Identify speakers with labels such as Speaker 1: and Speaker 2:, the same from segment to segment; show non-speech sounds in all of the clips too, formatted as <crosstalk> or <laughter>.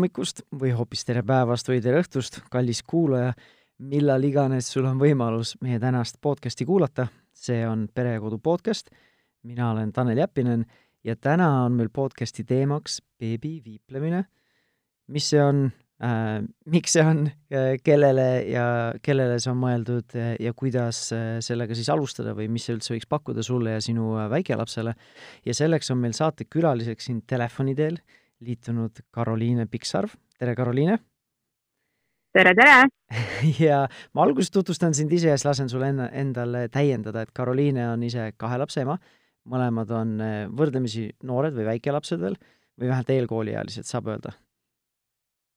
Speaker 1: hommikust või hoopis tere päevast või tere õhtust, kallis kuulaja, millal iganes sul on võimalus meie tänast podcasti kuulata. see on Pere ja Kodu podcast. mina olen Tanel Jeppinen ja täna on meil podcasti teemaks beebi viiplemine. mis see on äh,, miks see on, kellele ja kellele see on mõeldud ja kuidas äh, sellega siis alustada või mis see üldse võiks pakkuda sulle ja sinu äh, väikelapsele. ja selleks on meil saatekülaliseks siin telefoni teel liitunud Karoliine Piksarv. tere, Karoliine!
Speaker 2: tere, tere! <laughs>
Speaker 1: ja ma alguses tutvustan sind ise ja siis lasen sul enda, endale täiendada, et Karoliine on ise kahe lapse ema, mõlemad on eh, võrdlemisi noored või väikelapsed veel või vähemalt eelkooliealised, saab öelda?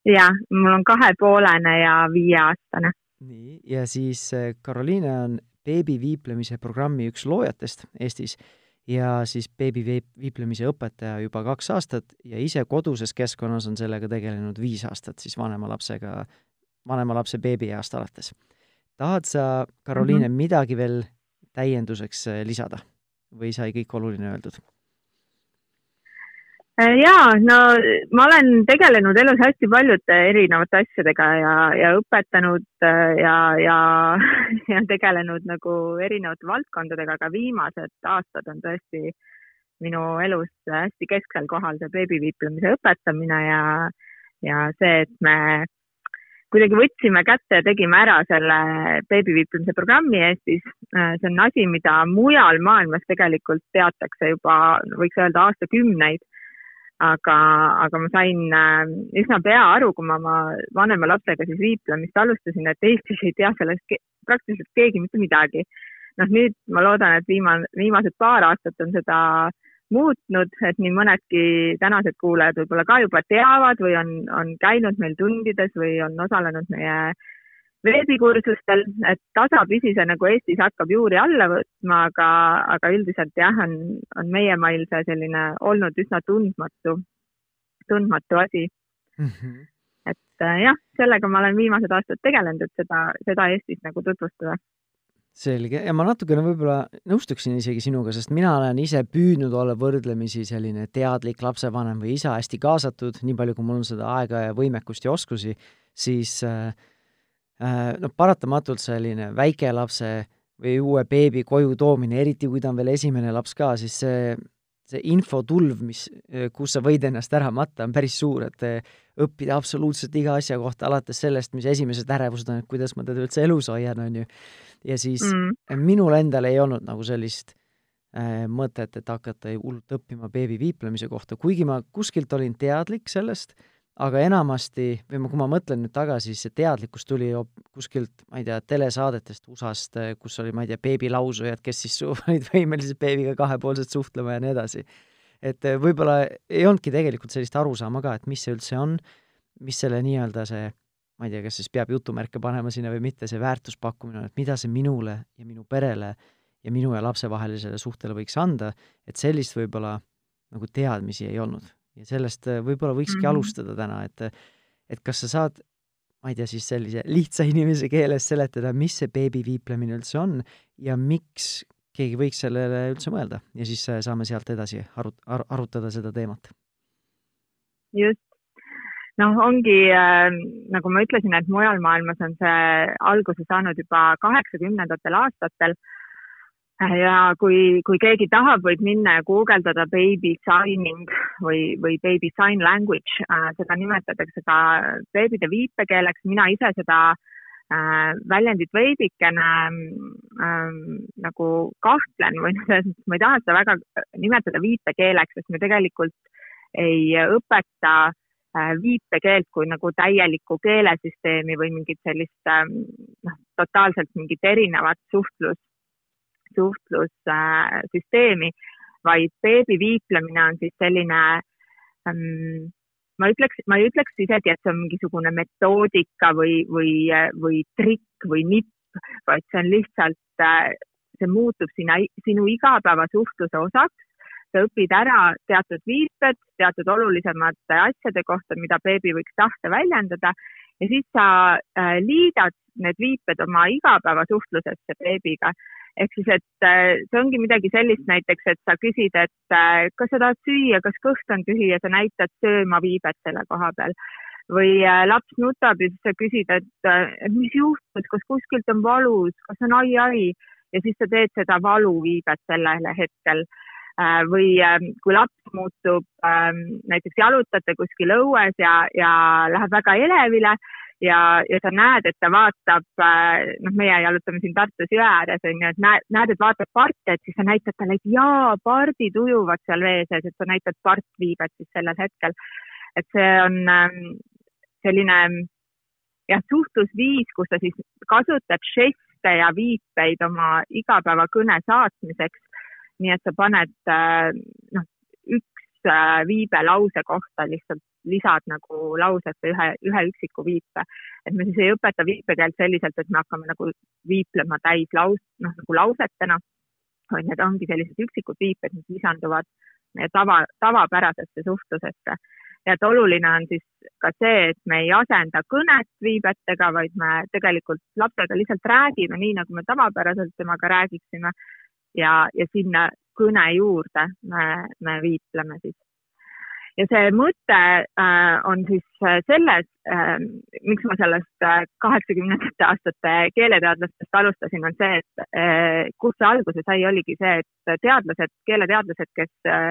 Speaker 2: jah, mul on kahepoolene ja viieaastane.
Speaker 1: nii, ja siis Karoliine eh, on beebiviiplemise programmi üks loojatest Eestis ja siis beebiviiplemise õpetaja juba kaks aastat ja ise koduses keskkonnas on sellega tegelenud viis aastat siis vanema lapsega, vanema lapse beebieast alates. tahad sa, Karoliine mm, -hmm. midagi veel täienduseks äh, lisada või sai kõik oluline öeldud?
Speaker 2: Äh, jaa, no ma olen tegelenud elus hästi paljude erinevate asjadega ja, ja õpetanud äh, ja, ja, <laughs> ja tegelenud nagu erinevate valdkondadega, aga viimased aastad on tõesti minu elus hästi kesksel kohal see beebiviiplemise õpetamine ja, ja see, et me kuidagi võtsime kätte ja tegime ära selle beebiviiplemise programmi Eestis. Äh, see on asi, mida mujal maailmas tegelikult teatakse juba, võiks öelda aastakümneid aga, aga ma sain äh, üsna pea aru, kui ma oma vanema lapsega siis viiplemist alustasin, et Eestis ei tea sellest ke praktiliselt keegi mitte midagi. noh, nüüd ma loodan, et viimane, viimased paar aastat on seda muutnud, et nii mõnedki tänased kuulajad võib-olla ka juba teavad või on, on käinud meil tundides või on osalenud meie äh, veebikursustel, et tasapisi see nagu Eestis hakkab juuri alla võtma, aga, aga üldiselt jah, on, on meie mail see selline olnud üsna tundmatu, tundmatu asi mm. -hmm. et äh, jah, sellega ma olen viimased aastad tegelenud, et seda, seda Eestis nagu tutvustada
Speaker 1: selge ja ma natukene võib-olla nõustuksin isegi sinuga, sest mina olen ise püüdnud olla võrdlemisi selline teadlik lapsevanem või isa, hästi kaasatud, nii palju, kui mul on seda aega ja võimekust ja oskusi, siis äh, Äh, noh, paratamatult selline väikelapse või uue beebi koju toomine, eriti kui ta on veel esimene laps ka, siis see, see infotulv, mis, kus sa võid ennast ära matta, on päris suur, et õppida absoluutselt iga asja kohta, alates sellest, mis esimesed ärevused on, et kuidas ma teda üldse elus hoian, on ju. ja siis mm. minul endal ei olnud nagu sellist äh, mõtet, et hakata hullult õppima beebi viiplemise kohta, kuigi ma kuskilt olin teadlik sellest aga enamasti, või ma, kui ma mõtlen nüüd tagasi, siis see teadlikkus tuli kuskilt, ma ei tea, telesaadetest USA-st, kus oli, ma ei tea, beebilausujad, kes siis <laughs> olid võimelised beebiga kahepoolselt suhtlema ja nii edasi. et eh, võib-olla ei olnudki tegelikult sellist arusaama ka, et mis see üldse on, mis selle nii-öelda see, ma ei tea, kas siis peab jutumärke panema sinna või mitte, see väärtuspakkumine on, et mida see minule ja minu perele ja minu ja lapse vahelisele suhtele võiks anda, et sellist võib-olla nagu teadmisi ei olnud ja sellest äh, võib-olla võikski mm -hmm. alustada täna, et et kas sa saad, ma ei tea, siis sellise <laughs> lihtsa inimese keeles seletada, mis see beebiviiplemine üldse on ja miks keegi võiks sellele üldse mõelda ja siis äh, saame sealt edasi arut-, ar-, arutada seda teemat.
Speaker 2: just, noh, ongi äh, nagu ma ütlesin, et mujal maailmas on see alguse saanud juba kaheksakümnendatel aastatel ja kui, kui keegi tahab, võib minna ja guugeldada baby signing või, või baby sign language. Äh,, seda nimetatakse ka beebide viipekeeleks, mina ise seda äh, väljendit veidikene äh, nagu kahtlen või <laughs> selles mõttes ma ei taha seda väga nimetada viipekeeleks, sest me tegelikult ei õpeta äh, viipekeelt kui nagu täielikku keelesüsteemi või mingit sellist äh, noh, totaalselt mingit erinevat suhtlus suhtlussüsteemi, vaid beebi viiplemine on siis selline ähm, ma ütleks, ma ei ütleks isegi, et see on mingisugune metoodika või, või, või trikk või nipp, vaid see on lihtsalt, see muutub sina, sinu igapäevasuhtluse osaks. sa õpid ära teatud viiped, teatud olulisemate asjade kohta, mida beebi võiks tahta väljendada ja siis sa äh, liidad need viiped oma igapäevasuhtlusesse beebiga ehk siis, et äh, see ongi midagi sellist näiteks, et sa küsid, et äh, kas sa tahad süüa, kas kõht on tühi? Ja sa näitad sööma viibet selle koha peal. või äh, laps nutab ja siis sa küsid, et, mis juhtus, kas kuskilt on valus, kas on ai-ai? Ja siis sa teed seda valuviibet sellel hetkel. Või kui laps muutub, näiteks jalutate kuskil õues ja, ja läheb väga elevile ja, ja sa näed, et ta vaatab, äh, noh, meie jalutame siin Tartus jõe ääres on ju, et näed, näed, et vaatab parte, et siis sa näitad talle, et jaa, pardid ujuvad seal vee sees, et sa näitad partviibet siis sellel hetkel. et see on ähm, selline jah, suhtlusviis, kus sa siis kasutad žeste ja viipeid oma igapäevakõne saatmiseks. nii et sa paned äh, noh, viibe lause kohta lihtsalt lisad nagu lausesse ühe, ühe üksiku viipe. et me siis ei õpeta viipekeelt selliselt, et me hakkame nagu viiplema täis laus, noh nagu lausetena, vaid need ongi sellised üksikud viiped, mis lisanduvad meie tava, tavapärasesse suhtlusesse. ja et oluline on siis ka see, et me ei asenda kõnet viibetega, vaid me tegelikult lapsega lihtsalt räägime nii, nagu me tavapäraselt temaga räägiksime ja, ja sinna kõne juurde me, me viipleme siis. Ja see mõte äh, on siis äh, selles äh,, miks ma sellest äh, kaheksakümnendate aastate keeleteadlastest alustasin, on see, et äh, kust see alguse sai, oligi see, et teadlased, keeleteadlased, kes äh,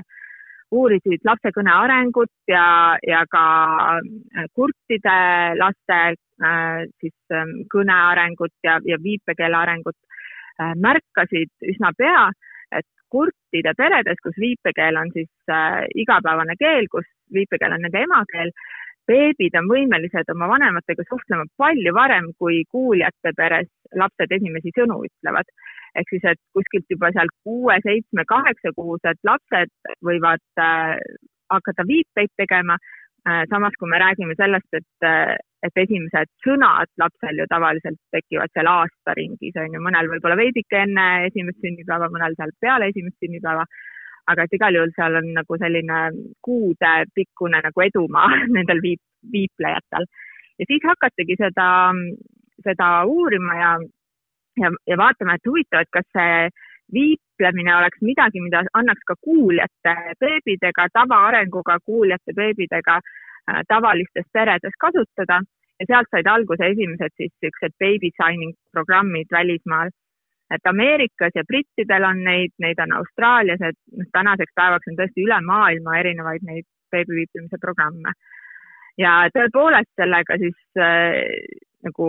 Speaker 2: uurisid lapse kõne arengut ja, ja ka äh, kurtide laste äh, siis äh, kõne arengut ja, ja viipekeele arengut äh, märkasid üsna pea, et kurtide peredes, kus viipekeel on siis äh, igapäevane keel, kus viipekeel on nende emakeel, beebid on võimelised oma vanematega suhtlema palju varem, kui kuuljate peres lapsed esimesi sõnu ütlevad. ehk siis, et kuskilt juba seal kuue, seitsme, kaheksakuused lapsed võivad äh, hakata viipeid tegema äh,. samas, kui me räägime sellest, et äh, et esimesed sõnad lapsel ju tavaliselt tekivad seal aastaringis, on ju, mõnel võib-olla veidike enne esimest sünnipäeva, mõnel seal peale esimest sünnipäeva. aga et igal juhul seal on nagu selline kuudepikkune nagu edumaa <laughs> nendel viip, viiplejatel. ja siis hakatigi seda, seda uurima ja, ja, ja vaatama, et huvitav, et kas see viiplemine oleks midagi, mida annaks ka kuuljate beebidega, tavaarenguga kuuljate beebidega äh, tavalistes peredes kasutada ja sealt said alguse esimesed siis niisugused baby signing programmid välismaal. et Ameerikas ja brittidel on neid, neid on Austraalias, et noh, tänaseks päevaks on tõesti üle maailma erinevaid neid beebiviiplemise programme. ja tõepoolest sellega siis äh, nagu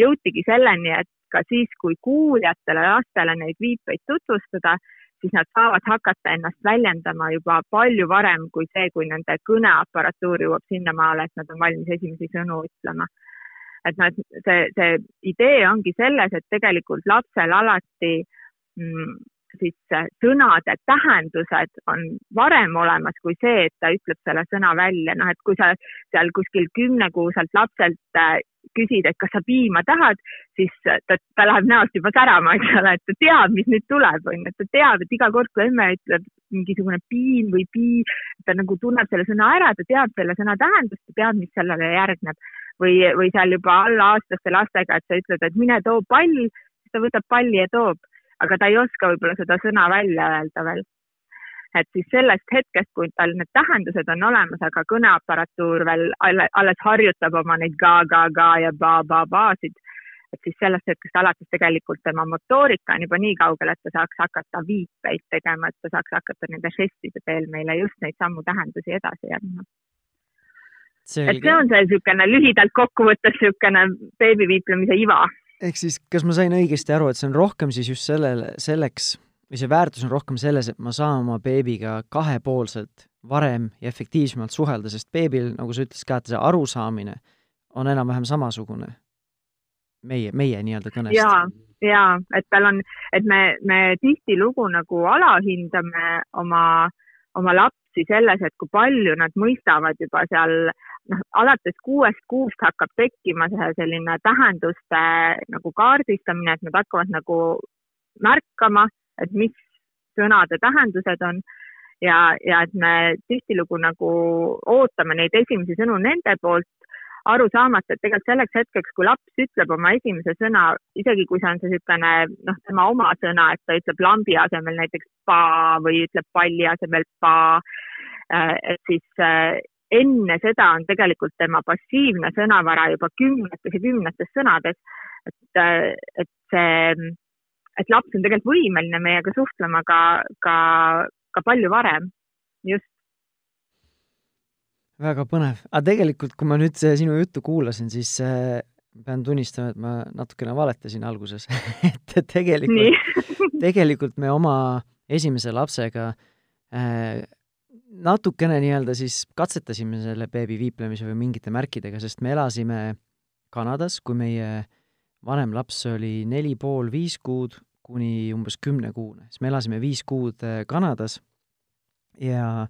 Speaker 2: jõutigi selleni, et ka siis, kui kuuljatele lastele neid viipeid tutvustada, siis nad saavad hakata ennast väljendama juba palju varem kui see, kui nende kõneaparatuur jõuab sinnamaale, et nad on valmis esimesi sõnu ütlema. et noh, et see, see idee ongi selles, et tegelikult lapsel alati mm, siis sõnade tähendused on varem olemas kui see, et ta ütleb selle sõna välja, noh et kui sa seal kuskil kümnekuuselt lapselt äh, küsid, et kas sa piima tahad, siis ta, ta läheb näost juba särama, eks ole, et ta teab, mis nüüd tuleb, on ju, et ta teab, et iga kord, kui emme ütleb mingisugune piim või pii, ta nagu tunneb selle sõna ära, ta teab selle sõna tähendust, ta teab, mis sellele järgneb. või, või seal juba alla-aastaste lastega, et sa ütled, et mine too pall, siis ta võtab palli ja toob, aga ta ei oska võib-olla seda sõna välja öelda veel et siis sellest hetkest, kui tal need tähendused on olemas, aga kõneaparatuur veel alles harjutab oma neid ga, ga, ga ja ba, ba, ba-sid, et siis sellest hetkest alates tegelikult tema motoorika on juba nii kaugel, et ta saaks hakata viipeid tegema, et ta saaks hakata nende žestide teel meile just neid samu tähendusi edasi andma. et see on see niisugune lühidalt kokkuvõttes niisugune beebiviiplemise iva.
Speaker 1: Ehk siis, kas ma sain õigesti aru, et see on rohkem siis just sellele, selleks või see väärtus on rohkem selles, et ma saan oma beebiga kahepoolselt varem ja efektiivsemalt suhelda, sest beebil, nagu sa ütlesid ka, et see arusaamine on enam-vähem samasugune meie, meie nii-öelda kõnest.
Speaker 2: ja, ja et tal on, et me, me tihtilugu nagu alahindame oma, oma lapsi selles, et kui palju nad mõistavad juba seal noh, alates kuuest kuust hakkab tekkima see selline tähenduste nagu kaardistamine, et nad hakkavad nagu märkama et mis sõnade tähendused on. Ja, ja et me tihtilugu nagu ootame neid esimesi sõnu nende poolt, aru saamata, et tegelikult selleks hetkeks, kui laps ütleb oma esimese sõna, isegi kui see on see niisugune noh, tema oma sõna, et ta ütleb lambi asemel näiteks pa või ütleb palli asemel pa, äh, et siis äh, enne seda on tegelikult tema passiivne sõnavara juba kümnetes ja kümnetes sõnades. et, et see, et laps on tegelikult võimeline meiega suhtlema ka, ka, ka palju varem, just.
Speaker 1: väga põnev, aga tegelikult, kui ma nüüd sinu juttu kuulasin, siis äh, pean tunnistama, et ma natukene valetasin alguses <laughs> et tegelikult, tegelikult me oma esimese lapsega äh, natukene nii-öelda siis katsetasime selle beebi viiplemise või mingite märkidega, sest me elasime Kanadas, kui meie vanem laps oli neli pool, viis kuud kuni umbes kümnekuune, siis me elasime viis kuud äh, Kanadas ja,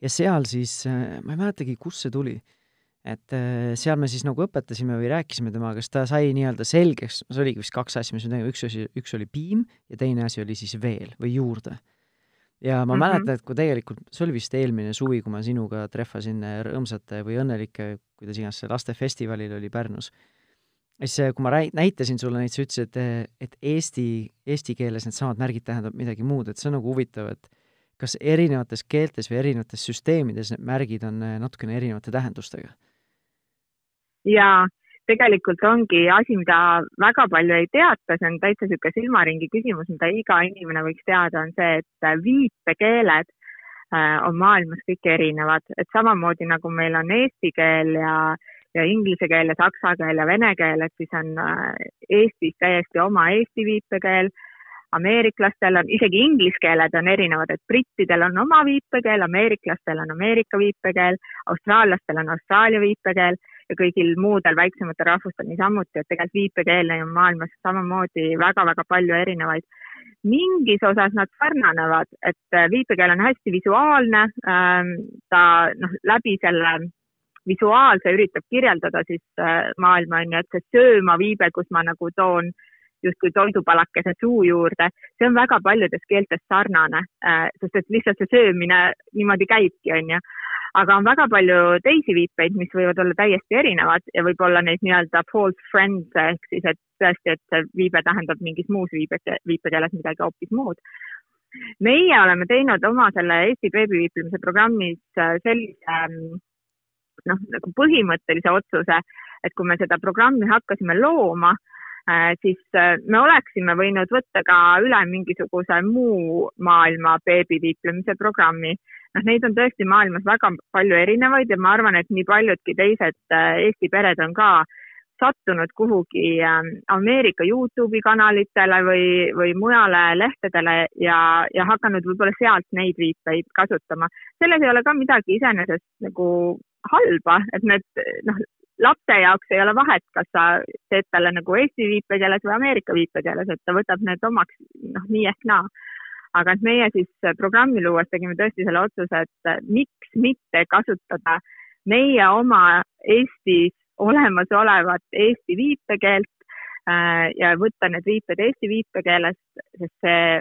Speaker 1: ja seal siis, äh, ma ei mäletagi, kust see tuli, et äh, seal me siis nagu õpetasime või rääkisime temaga, sest ta sai nii-öelda selgeks, see oligi vist kaks asja, mis me tegime, üks asi, üks oli piim ja teine asi oli siis veel või juurde ja ma mm -hmm. mäletan, et kui tegelikult, see oli vist eelmine suvi, kui ma sinuga trehvasin rõõmsate või õnnelike, kuidas iganes see lastefestivalil oli Pärnus, siis kui ma rääi-, näitasin sulle neid, sa ütlesid, et, et eesti, eesti keeles needsamad märgid tähendavad midagi muud, et see on nagu huvitav, et kas erinevates keeltes või erinevates süsteemides need märgid on natukene erinevate tähendustega?
Speaker 2: jaa tegelikult ongi asi, mida väga palju ei teata, see on täitsa niisugune silmaringi küsimus, mida iga inimene võiks teada, on see, et viipekeeled äh, on maailmas kõik erinevad, et samamoodi nagu meil on eesti keel ja, ja inglise keel ja saksa keel ja vene keel, et siis on äh, Eestis täiesti oma eesti viipekeel ameeriklastel on, isegi inglise keeled on erinevad, et brittidel on oma viipekeel, ameeriklastel on Ameerika viipekeel, austraallastel on Austraalia viipekeel ja kõigil muudel väiksematel rahvustel niisamuti, et tegelikult viipekeele on maailmas samamoodi väga-väga palju erinevaid. mingis osas nad sarnanevad, et äh, viipekeel on hästi visuaalne, ähm, ta noh, läbi selle visuaalse üritab kirjeldada siis äh, maailma on ju, et see sööma viibe, kus ma nagu toon justkui toidupalakese suu juurde, see on väga paljudes keeltes sarnane, äh, sest et lihtsalt see söömine niimoodi käibki, on ju aga on väga palju teisi viipeid, mis võivad olla täiesti erinevad ja võib-olla neid nii-öelda false friends ehk siis, et tõesti, et see viibe tähendab mingis muus viibe, viipekeeles midagi hoopis muud. meie oleme teinud oma selle Eesti beebiviiplemise programmis äh, sellise ähm, noh, nagu põhimõttelise otsuse, et kui me seda programmi hakkasime looma, siis äh, me oleksime võinud võtta ka üle mingisuguse muu maailma beebiviiplemise programmi noh, neid on tõesti maailmas väga palju erinevaid ja ma arvan, et nii paljudki teised äh, Eesti pered on ka sattunud kuhugi ähm, Ameerika Youtube'i kanalitele või, või mujale lehtedele ja, ja hakanud võib-olla sealt neid viipeid kasutama. selles ei ole ka midagi iseenesest nagu halba, et need noh, lapse jaoks ei ole vahet, kas sa teed talle nagu eesti viipekeeles või Ameerika viipekeeles, et ta võtab need omaks noh, nii ehk naa. Aga et meie siis programmi luues tegime tõesti selle otsuse, et miks mitte kasutada meie oma Eestis olemasolevat eesti viipekeelt äh, ja võtta need viiped eesti viipekeelest, sest see,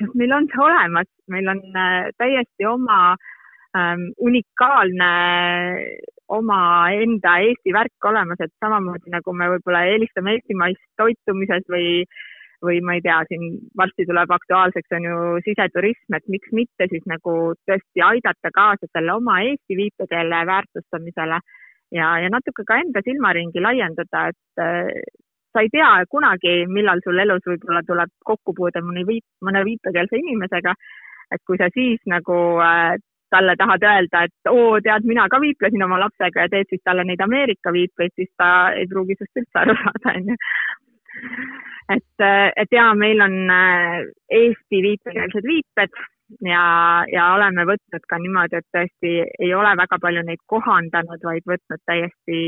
Speaker 2: sest meil on see olemas, meil on äh, täiesti oma ähm, unikaalne omaenda Eesti värk olemas, et samamoodi nagu me võib-olla eelistame eestimaist toitumises või või ma ei tea, siin varsti tuleb aktuaalseks on ju siseturism, et miks mitte siis nagu tõesti aidata kaasa selle oma eesti viipekeele väärtustamisele ja, ja natuke ka enda silmaringi laiendada, et äh, sa ei tea kunagi, millal sul elus võib-olla tuleb kokkupuude mõne viip, mõne viipekeelse inimesega. et kui sa siis nagu äh, talle tahad öelda, et oo, tead, mina ka viiplesin oma lapsega ja teed siis talle neid Ameerika viipeid, siis ta ei pruugi sinust üldse aru saada, onju et, et ja meil on äh, Eesti viipekeelsed viiped ja, ja oleme võtnud ka niimoodi, et tõesti ei ole väga palju neid kohandanud, vaid võtnud täiesti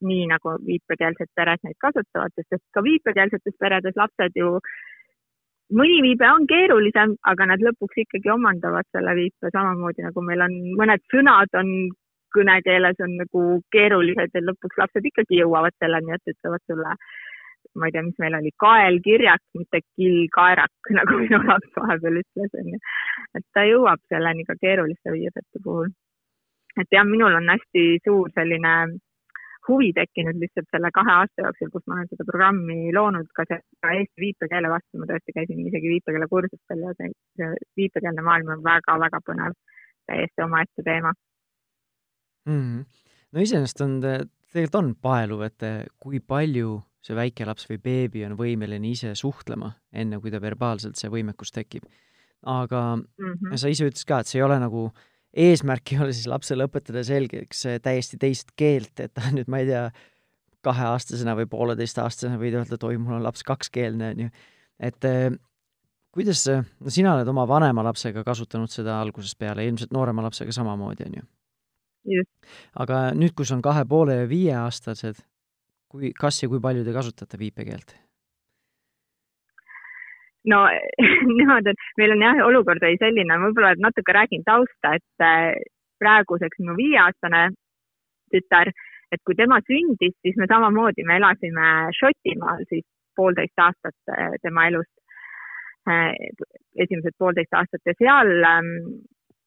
Speaker 2: nii, nagu viipekeelsed pered neid kasutavad, sest et ka viipekeelsetes peredes lapsed ju mõni viibe on keerulisem, aga nad lõpuks ikkagi omandavad selle viipe samamoodi nagu meil on mõned sõnad on kõnekeeles on nagu keerulised ja lõpuks lapsed ikkagi jõuavad selleni, et ütlevad sulle ma ei tea, mis meil oli, kaelkirjak, mitte killkaerak, <laughs> nagu minu laps vahepeal ütles, onju. et ta jõuab selleni ka keeruliste viiepete puhul. et jah, minul on hästi suur selline huvi tekkinud lihtsalt selle kahe aasta jooksul, kus ma olen seda programmi loonud, ka see ka eesti viipekeele vastu, ma tõesti käisin isegi viipekeele kursustel ja see viipekeelne maailm on väga-väga põnev, täiesti omaette teema
Speaker 1: mm. -hmm. no iseenesest on, tegelikult on paeluv, et kui palju see väike laps või beebi on võimeline ise suhtlema, enne kui ta verbaalselt see võimekus tekib. aga mm -hmm. sa ise ütlesid ka, et see ei ole nagu, eesmärk ei ole siis lapsele õpetada selgeks täiesti teist keelt, et ta <laughs> nüüd, ma ei tea, kaheaastasena või pooleteistaastasena võid öelda, et oi, mul on laps kakskeelne, on ju. et kuidas, no sina oled oma vanema lapsega kasutanud seda algusest peale, ilmselt noorema lapsega samamoodi, on ju? aga nüüd, kus on kahe poole ja viieaastased, kui, kas ja kui palju te kasutate viipekeelt?
Speaker 2: No <laughs> niimoodi, et meil on jah, olukord oli selline, võib-olla natuke räägin tausta, et äh, praeguseks minu viieaastane tütar, et kui tema sündis, siis me samamoodi, me elasime Šotimaal siis poolteist aastat äh, tema elust. Äh, esimesed poolteist aastat ja seal ähm,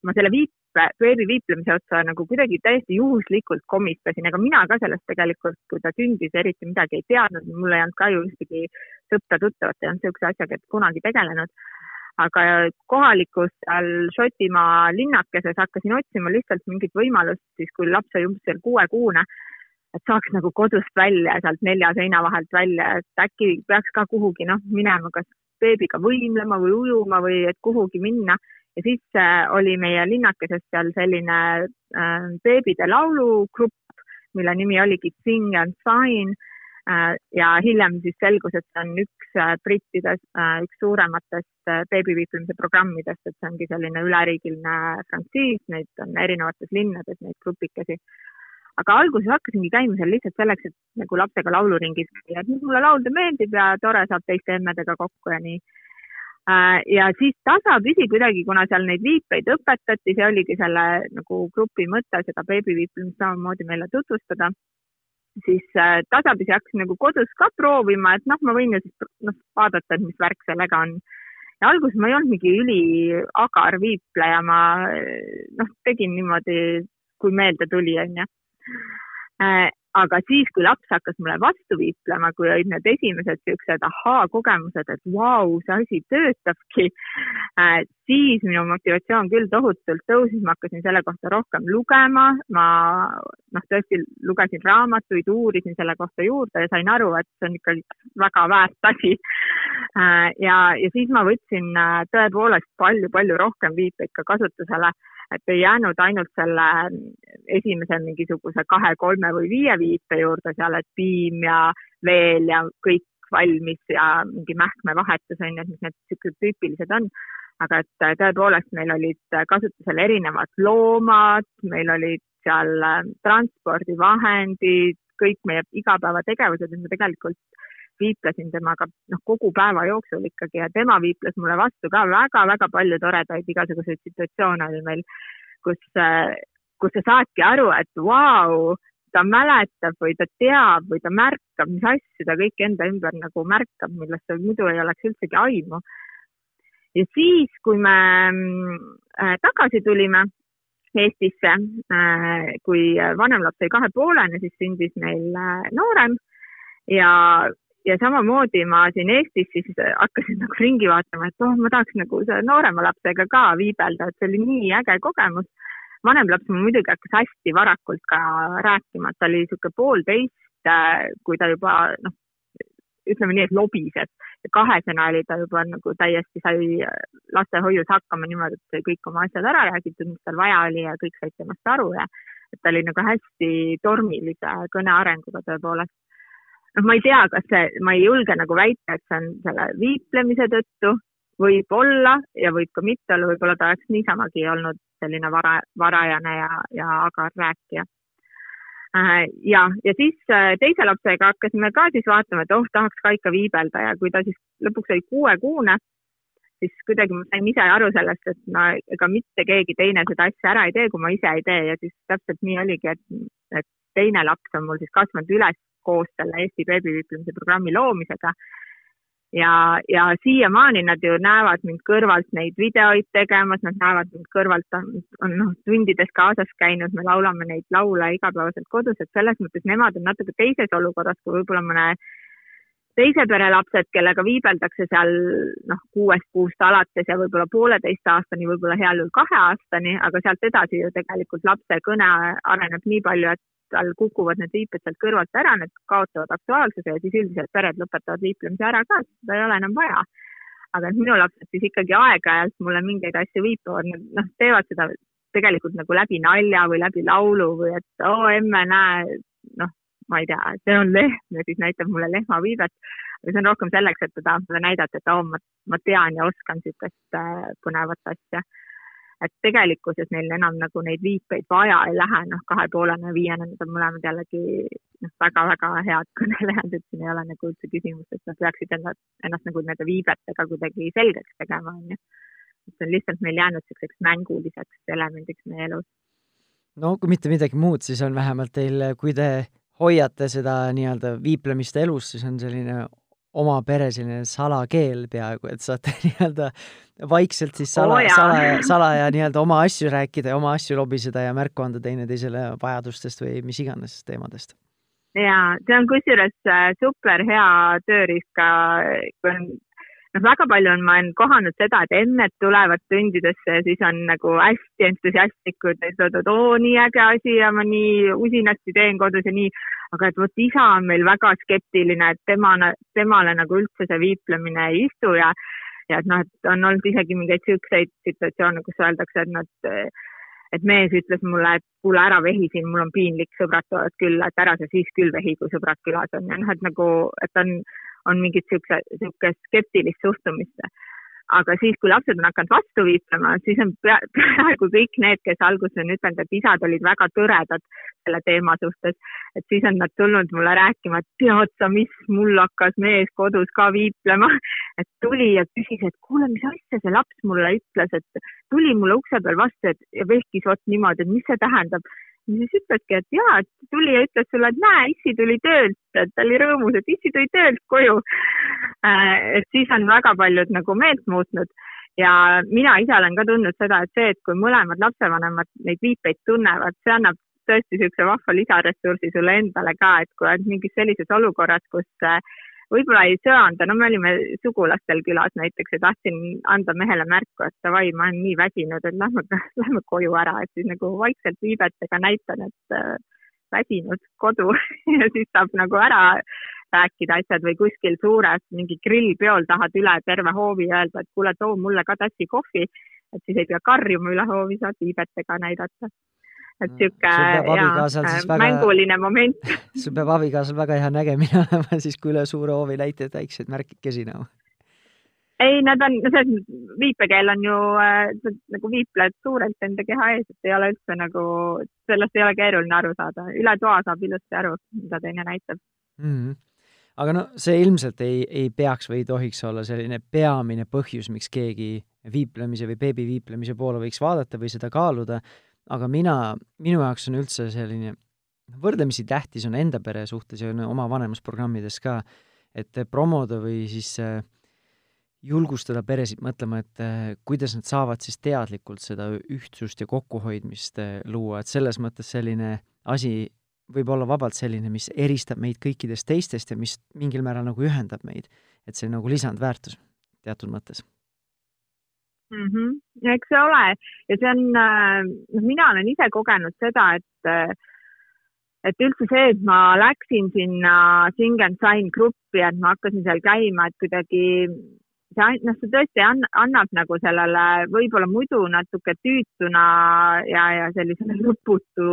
Speaker 2: ma selle viipe, beebi viiplemise otsa nagu kuidagi täiesti juhuslikult komistasin, ega mina ka sellest tegelikult, kui ta sündis, eriti midagi ei teadnud, mul ei olnud ka ju ühtegi sõpra-tuttavat, ei olnud niisuguse asjaga kunagi tegelenud. aga kohalikus seal Šotimaa linnakeses hakkasin otsima lihtsalt mingit võimalust siis, kui laps oli umbes seal kuuekuune, et saaks nagu kodust välja, sealt nelja seina vahelt välja, et äkki peaks ka kuhugi noh, minema kas beebiga võimlema või ujuma või et kuhugi minna. Ja siis äh, oli meie linnakeses seal selline äh, beebide laulugrupp, mille nimi oligi Sing and Sign äh, ja hiljem siis selgus, et see on üks brittide üks suurematest beebiviiplemise programmidest, et see ongi selline üleriigiline frantsiis, neid on erinevates linnades, neid grupikesi aga alguses hakkasingi käima seal lihtsalt selleks, et nagu lapsega lauluringis käia, et mulle laulda meeldib ja tore saab teiste emmedega kokku ja nii. Äh, ja siis tasapisi kuidagi, kuna seal neid viipeid õpetati, see oligi selle nagu grupi mõte, seda beebiviiplemist samamoodi meile tutvustada, siis äh, tasapisi hakkasin nagu kodus ka proovima, et noh, ma võin ju siis noh, vaadata, et mis värk sellega on. Ja alguses ma ei olnud mingi üliagar viipleja, ma noh, tegin niimoodi, kui meelde tuli, onju Äh, aga siis, kui laps hakkas mulle vastu viiplema, kui olid need esimesed siuksed ahaa-kogemused, et vau, see asi töötabki, äh, siis minu motivatsioon küll tohutult tõusis, ma hakkasin selle kohta rohkem lugema, ma noh, tõesti lugesin raamatuid, uurisin selle kohta juurde ja sain aru, et see on ikkagi väga väärt asi. Äh, ja, ja siis ma võtsin tõepoolest palju-palju rohkem viipeid ka kasutusele et ei jäänud ainult selle esimese mingisuguse kahe, kolme või viie viite juurde seal, et piim ja veel ja kõik valmis ja mingi mähkmevahetus on ju, et mis need niisugused tüüpilised on. aga et äh, tõepoolest meil olid kasutusel erinevad loomad, meil olid seal äh, transpordivahendid, kõik meie igapäevategevused, et me tegelikult viiplesin temaga noh, kogu päeva jooksul ikkagi ja tema viiples mulle vastu ka väga-väga palju toredaid igasuguseid situatsioone oli meil, kus, kus sa saadki aru, et vau, ta mäletab või ta teab või ta märkab, mis asju ta kõik enda ümber nagu märkab, millest tal muidu ei oleks üldsegi aimu. ja siis, kui me äh, tagasi tulime Eestisse äh,, kui vanem laps sai kahepoolene, siis sündis meil äh, noorem ja ja samamoodi ma siin Eestis siis hakkasin nagu ringi vaatama, et oh, ma tahaks nagu noorema lapsega ka viibelda, et see oli nii äge kogemus. vanem laps mul muidugi hakkas hästi varakult ka rääkima, et ta oli niisugune poolteist, äh, kui ta juba noh, ütleme nii, et lobises kahesena oli ta juba nagu täiesti sai lastehoius hakkama niimoodi, et sai kõik oma asjad ära räägitud, mis tal vaja oli ja kõik said temast aru ja et ta oli nagu hästi tormilise kõnearenguga tõepoolest noh, ma ei tea, kas see, ma ei julge nagu väita, et see on selle viiplemise tõttu, võib-olla ja võib ka mitte olla, võib-olla ta oleks niisamagi olnud selline vara, varajane ja, ja agar rääkija. Äh, ja, ja siis äh, teise lapsega hakkasime ka siis vaatama, et oh, tahaks ka ikka viibelda. Ja kui ta siis lõpuks oli kuuekuune, siis kuidagi ma sain ise aru sellest, et no ega mitte keegi teine seda asja ära ei tee, kui ma ise ei tee ja siis täpselt nii oligi, et, et teine laps on mul siis kasvanud üles koos selle Eesti beebiviiplemise programmi loomisega. ja, ja siiamaani nad ju näevad mind kõrvalt neid videoid tegemas, nad näevad mind kõrvalt, on, on noh, tundides kaasas käinud, me laulame neid laule igapäevaselt kodus, et selles mõttes nemad on natuke teises olukorras kui võib-olla mõne teise pere lapsed, kellega viibeldakse seal noh, kuuest kuust alates ja võib-olla pooleteist aastani, võib-olla heal juhul kahe aastani, aga sealt edasi ju tegelikult lapse kõne areneb nii palju, et tal kukuvad need viiped sealt kõrvalt ära, need kaotavad aktuaalsuse ja siis üldiselt pered lõpetavad viiplemise ära ka, seda ei ole enam vaja. aga minu lapsed siis ikkagi aeg-ajalt mulle mingeid asju viipavad, noh, teevad seda tegelikult nagu läbi nalja või läbi laulu või et oo emme, näe, noh, ma ei tea, see on lehm ja siis näitab mulle lehmaviidet. aga see on rohkem selleks, et ta tahab mulle näidata, et oo oh,, ma, ma tean ja oskan niisugust äh, põnevat asja. et tegelikkuses neil enam nagu neid viipeid vaja ei lähe, noh, kahe poolene ja viiene, need on mõlemad jällegi noh, väga-väga head kõnelejad, et siin ei ole nagu üldse küsimust, et nad peaksid ennast, ennast nagu nende viibetega kuidagi selgeks tegema, onju. see on lihtsalt meil jäänud niisuguseks mänguliseks elemendiks meie elus
Speaker 1: no kui mitte midagi muud, siis on vähemalt teil, kui te hoiate seda nii-öelda viiplemist elus, siis on selline oma pere selline salakeel peaaegu, et saate <laughs> nii-öelda vaikselt siis sala oh,, salaja, salaja nii-öelda oma asju rääkida ja oma asju lobiseda ja märku anda teineteisele vajadustest või mis iganes teemadest.
Speaker 2: jaa, see on kusjuures äh, super hea tööriist ka, kui on noh, väga palju on, ma olen kohanud seda, et emmed tulevad tundidesse ja siis on nagu hästi entusiastlikud, ütlevad, et oo, nii äge asi ja ma nii usinasti teen kodus ja nii. aga et vot isa on meil väga skeptiline, et tema, temale nagu üldse see viiplemine ei istu ja, ja et noh, et on olnud isegi mingeid siukseid situatsioone, kus öeldakse, et nad et mees ütles mulle, et kuule, ära vehi siin, mul on piinlik, sõbrad tulevad külla, et ära sa siis küll vehi, kui sõbrad külas on ja noh, et nagu, et on on mingit siukse, siukest skeptilist suhtumist. aga siis, kui lapsed on hakanud vastu viitlema, siis on pea, <laughs> peaaegu kõik need, kes alguses on ütelnud, et isad olid väga tõredad selle teema suhtes, et siis on nad tulnud mulle rääkima, et tead sa, mis, mul hakkas mees kodus ka viiplema, et tuli ja küsis, et kuule, mis asja see laps mulle ütles, et tuli mulle ukse peal vastu, et ja vehkis vot niimoodi, et mis see tähendab ja siis ütleski, et jaa, et tuli ja ütles sulle, et näe, issi tuli töölt, et ta oli rõõmus, et issi tuli töölt koju. Äh, et siis on väga paljud nagu meelt muutnud ja mina ise olen ka tundnud seda, et see, et kui mõlemad lapsevanemad neid viipeid tunnevad, see annab tõesti niisuguse vahva lisaressursi sulle endale ka, et kui oled mingis sellises olukorras, kus äh, võib-olla ei söanda, no me olime sugulastel külas näiteks ja tahtsin anda mehele märku, et davai, ma olen nii väsinud, et lähme, <laughs> lähme koju ära, et siis nagu vaikselt viibetega näitan, et äh, väsinud kodu. <laughs> Ja siis saab nagu ära rääkida asjad või kuskil suures mingi grillpeol tahad üle terve hoovi öelda, et kuule, too mulle ka tassi kohvi, et siis ei pea karjuma üle hoovi, saad viibetega näidata et sihuke väga... mänguline moment <laughs>
Speaker 1: sul peab abikaasal väga hea nägemine olema siis, kui üle suure hoovi näitad väikseid märkikesi nagu.
Speaker 2: ei, nad on, selles viipekeel on ju äh, nagu viipled suurelt enda keha ees, et ei ole üldse nagu, sellest ei ole keeruline aru saada, üle toa saab ilusti aru, mida teine näitab
Speaker 1: mm. -hmm aga no see ilmselt ei, ei peaks või ei tohiks olla selline peamine põhjus, miks keegi viiplemise või beebi viiplemise poole võiks vaadata või seda kaaluda, aga mina, minu jaoks on üldse selline võrdlemisi tähtis on enda pere suhtes ja oma vanemusprogrammides ka, et promoda või siis äh, julgustada peresid mõtlema, et äh, kuidas nad saavad siis teadlikult seda ühtsust ja kokkuhoidmist äh, luua, et selles mõttes selline asi võib olla vabalt selline, mis eristab meid kõikidest teistest ja mis mingil määral nagu ühendab meid. et see on nagu lisandväärtus teatud mõttes
Speaker 2: mm. -hmm. eks see ole ja see on, äh, noh, mina olen ise kogenud seda, et, äh, et üldse see, et ma läksin sinna Sing and Sign gruppi, et ma hakkasin seal käima, et kuidagi see, noh, see tõesti annab nagu sellele võib-olla muidu natuke tüütuna ja, ja sellisele lõputu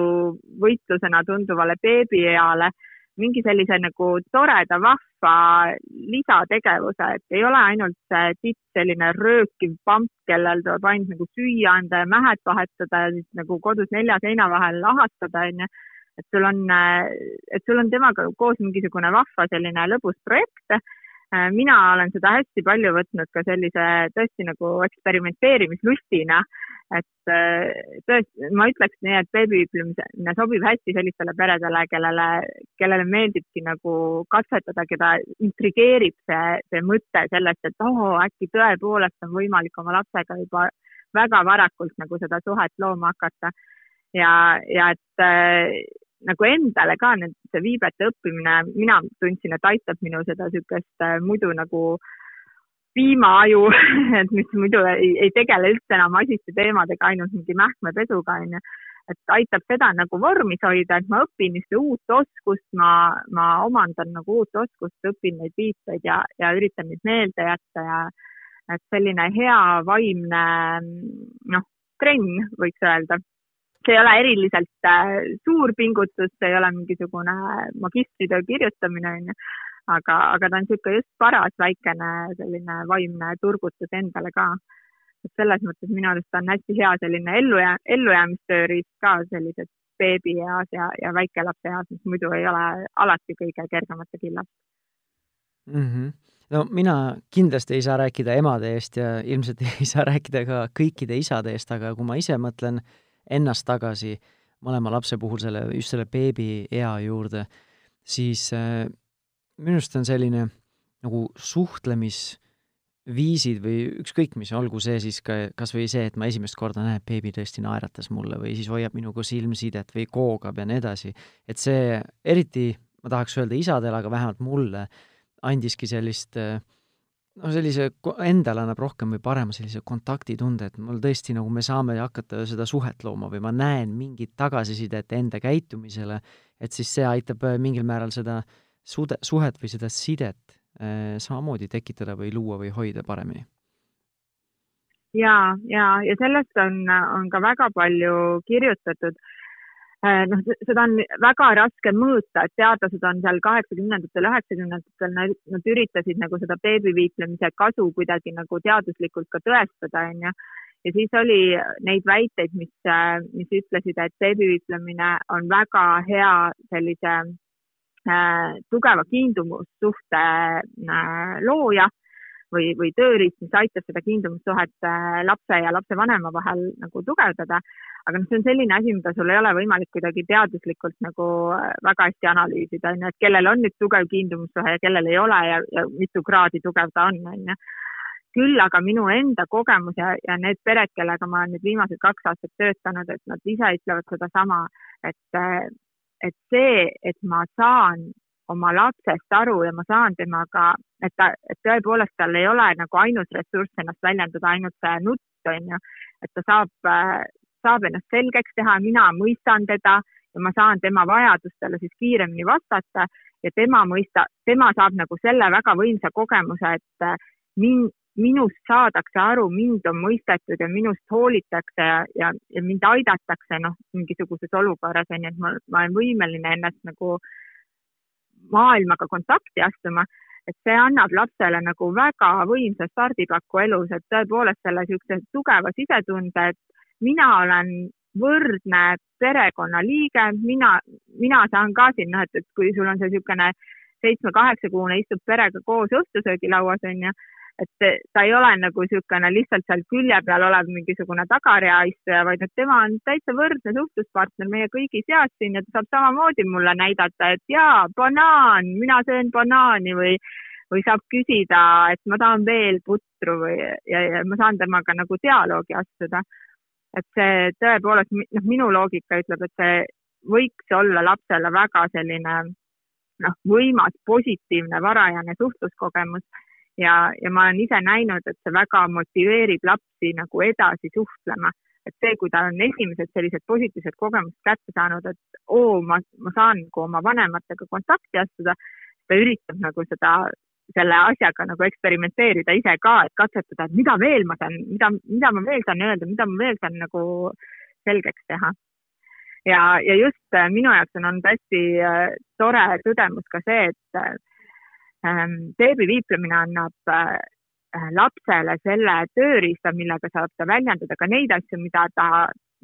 Speaker 2: võitlusena tunduvale beebieale mingi sellise nagu toreda, vahva lisategevuse, et ei ole ainult see titt, selline röökiv pamp, kellel tuleb ainult nagu süüa anda ja mähed vahetada ja siis nagu kodus nelja seina vahel lahastada, onju. et sul on, et sul on temaga koos mingisugune vahva selline lõbus projekt mina olen seda hästi palju võtnud ka sellise tõesti nagu eksperimenteerimislustina, et äh, tõesti, ma ütleks nii, et beebiütlemine sobib hästi sellistele peredele, kellele, kellele meeldibki nagu katsetada, keda intrigeerib see, see mõte sellest, et oo oh,, äkki tõepoolest on võimalik oma lapsega juba väga varakult nagu seda suhet looma hakata. ja, ja et äh, nagu endale ka nüüd see viibete õppimine, mina tundsin, et aitab minu seda niisugust äh, muidu nagu piimaaju, <laughs> et mis muidu ei, ei tegele üldse enam asiste teemadega, ainult mingi mähkmepesuga onju. et aitab seda nagu vormis hoida, et ma õpin ühte uut oskust, ma, ma omandan nagu uut oskust, õpin neid viiteid ja, ja üritan neid meelde jätta ja et selline hea vaimne noh, trenn võiks öelda see ei ole eriliselt äh, suur pingutus, see ei ole mingisugune magistritöö kirjutamine, onju, aga, aga ta on niisugune just paras väikene selline vaimne turgutus endale ka. et selles mõttes minu arust on hästi hea selline ellujää, ellujäämistööriist ka sellises beebieas ja, ja väikelapse eas, mis muidu ei ole alati kõige kergemate killast
Speaker 1: mm. -hmm no mina kindlasti ei saa rääkida emade eest ja ilmselt ei saa rääkida ka kõikide isade eest, aga kui ma ise mõtlen äh, ennast tagasi mõlema lapse puhul selle, just selle beebiea juurde, siis äh, minu arust on selline nagu suhtlemisviisid või ükskõik mis, olgu see siis ka kas või see, et ma esimest korda näen, et beebi tõesti naeratas mulle või siis hoiab minuga silmsidet või koogab ja nii edasi, et see eriti, ma tahaks öelda isadele, aga vähemalt mulle, andiski sellist äh, no sellise, endale annab rohkem või parema sellise kontaktitunde, et mul tõesti nagu me saame hakata seda suhet looma või ma näen mingit tagasisidet enda käitumisele, et siis see aitab äh, mingil määral seda sude, suhet või seda sidet eh, samamoodi tekitada või luua või hoida paremini.
Speaker 2: ja, ja, ja sellest on, on ka väga palju kirjutatud noh, seda on väga raske mõõta, et teadlased on seal kaheksakümnendatel, üheksakümnendatel, nad üritasid nagu seda beebiviiplemise kasu kuidagi nagu teaduslikult ka tõestada, onju. ja siis oli neid väiteid, mis, mis ütlesid, et beebiviiplemine on väga hea sellise äh, tugeva kiindumussuhte äh, looja või, või tööriist, mis aitab seda kiindumussuhet äh, lapse ja lapsevanema vahel nagu tugevdada. aga noh, see on selline asi, mida sul ei ole võimalik kuidagi teaduslikult nagu äh, väga hästi analüüsida, onju, et kellel on nüüd tugev kiindumussuhe ja kellel ei ole ja, ja mitu kraadi tugev ta on, onju küll aga minu enda kogemus ja, ja need pered, kellega ma olen nüüd viimased kaks aastat töötanud, et nad ise ütlevad sedasama, et, äh, et see, et ma saan oma lapsest aru ja ma saan temaga, et ta, et tõepoolest tal ei ole nagu ainus ressurss ennast väljendada, ainult see nutt, on ju, et ta saab, saab ennast selgeks teha, mina mõistan teda ja ma saan tema vajadustele siis kiiremini vastata ja tema mõista, tema saab nagu selle väga võimsa kogemuse, et mind, minust saadakse aru, mind on mõistetud ja minust hoolitakse ja, ja, ja mind aidatakse noh, mingisuguses olukorras on ju, et ma, ma olen võimeline ennast nagu äh, maailmaga kontakti astuma, et see annab lapsele nagu väga võimsa stardipaku elus, et tõepoolest selle niisuguse tugeva sisetunde, et mina olen võrdne perekonnaliige, mina, mina saan ka siin, noh, et, et kui sul on see niisugune seitsme-kaheksakuune istub perega koos õhtusöögilauas, on ju et ta ei ole nagu niisugune lihtsalt seal külje peal olev mingisugune tagareaistuja, vaid et tema on täitsa võrdne suhtluspartner meie kõigi seas siin ja ta saab samamoodi mulle näidata, et jaa, banaan, mina söön banaani või, või saab küsida, et ma tahan veel putru või, ja, ja ma saan temaga nagu dialoogi astuda. et see tõepoolest, noh, minu loogika ütleb, et see võiks olla lapsele väga selline noh, võimas, positiivne varajane suhtluskogemus ja, ja ma olen ise näinud, et see väga motiveerib lapsi nagu edasi suhtlema. et see, kui ta on esimesed sellised positiivsed kogemused kätte saanud, et oo, ma, ma saan nagu oma vanematega kontakti astuda, ta üritab nagu seda, selle asjaga nagu eksperimenteerida ise ka, et katsetada, et mida veel ma saan, mida, mida ma veel saan öelda, mida ma veel saan nagu selgeks teha ja, ja just äh, minu jaoks on olnud hästi äh, tore tõdemus ka see, et äh, beebiviiplemine ähm, annab äh, lapsele selle tööriista, millega saab ta väljendada ka neid asju, mida ta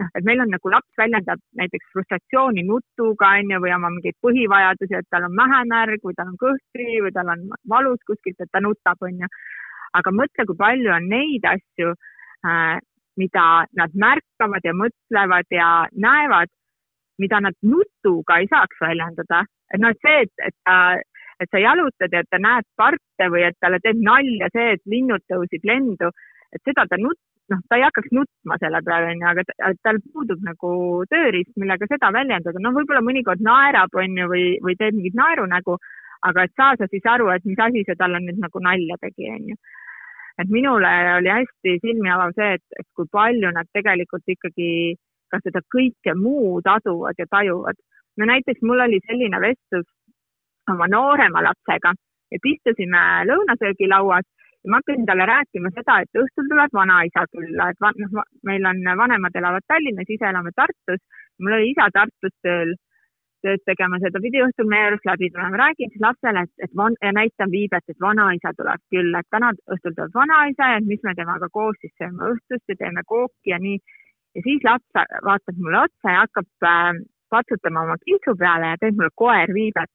Speaker 2: noh, et meil on nagu laps väljendab näiteks frustratsiooni nutuga onju või oma mingeid põhivajadusi, et tal on mähemärg või tal on kõhtri või tal on valus kuskilt, et ta nutab onju. aga mõtle, kui palju on neid asju äh,, mida nad märkavad ja mõtlevad ja näevad, mida nad nutuga ei saaks väljendada. et noh, et see, et, et ta et sa jalutad ja ta näeb parte või et talle teeb nalja see, et linnud tõusid lendu, et seda ta nut-, noh, ta ei hakkaks nutma selle peale, onju, aga tal puudub nagu tööriist, millega seda väljendada, noh, võib-olla mõnikord naerab, onju, või, või teeb mingit naerunägu, aga et saada siis aru, et mis asi see talle nüüd nagu nalja tegi, onju. et minule oli hästi silmi avav see, et, et kui palju nad tegelikult ikkagi ka seda kõike muud aduvad ja tajuvad. no näiteks mul oli selline vestlus oma noorema lapsega, et istusime lõunasöögilauas ja ma hakkasin talle rääkima seda, et õhtul tuleb vanaisa külla, et noh, meil on vanemad elavad Tallinnas, ise elame Tartus. mul oli isa Tartus tööl, tööd tegemas ja ta pidi õhtul meie juurest läbi tulema. räägin siis lapsele, et, et van, ja näitan viibet, et vanaisa tuleb külla, et täna õhtul tuleb vanaisa ja mis me temaga koos siis sööme õhtust ja teeme kooki ja nii. ja siis laps vaatab mulle otsa ja hakkab äh, patsutama oma kintsu peale ja teeb mulle koer viibet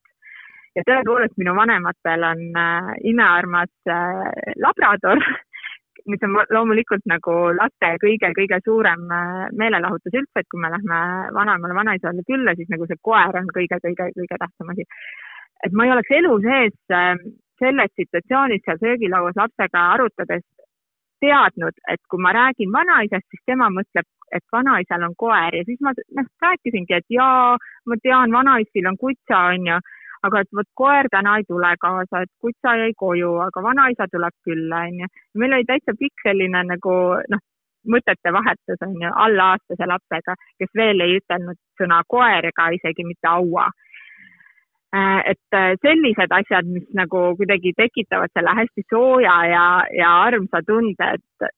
Speaker 2: ja tõepoolest minu vanematel on äh, imearmas äh, labrador, <laughs> mis on loomulikult nagu laste kõige-kõige suurem äh, meelelahutus üldse, et kui me lähme vanaemale, vanaisale külla, siis nagu see koer on kõige-kõige-kõige tähtsam asi. et ma ei oleks elu sees äh, selles situatsioonis seal söögilauas lapsega arutades teadnud, et kui ma räägin vanaisast, siis tema mõtleb, et vanaisal on koer ja siis ma noh, rääkisingi, et jaa, ma tean, vanaisil on kutsa, onju aga et vot koer täna ei tule kaasa, et kutsa jäi koju, aga vanaisa tuleb külla, onju. meil oli täitsa pikk selline nagu noh, mõtete vahetus on ju allaaastase lapsega, kes veel ei ütelnud sõna koer ega isegi mitte aua. Äh, et äh, sellised asjad, mis nagu kuidagi tekitavad selle hästi sooja ja, ja armsa tunde, et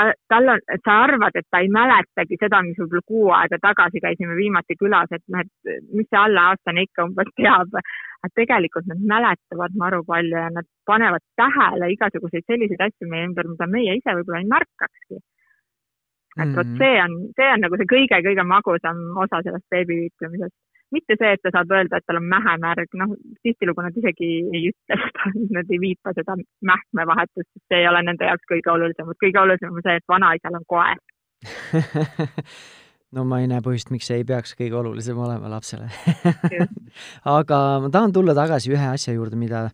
Speaker 2: ta, tal on, et sa arvad, et ta ei mäletagi seda, mis võib-olla kuu aega tagasi käisime viimati külas, et noh, et mis see allaaastane ikka umbes <laughs> teab. aga tegelikult nad mäletavad maru palju ja nad panevad tähele igasuguseid selliseid asju meie ümber, mida meie ise võib-olla ei märkakski. et vot mhm. see on, see on nagu see kõige-kõige magusam osa sellest beebiviitlemisest mitte see, et ta saab öelda, et tal on mähemärg, noh, tihtilugu nad isegi ei ütle seda, nad ei viipa seda mähkmevahetust, sest see ei ole nende jaoks kõige olulisem, kõige olulisem on see, et vanaisal on koer <laughs>
Speaker 1: no ma ei näe põhjust, miks see ei peaks kõige olulisem olema lapsele. <laughs> Aga ma tahan tulla tagasi ühe asja juurde, mida,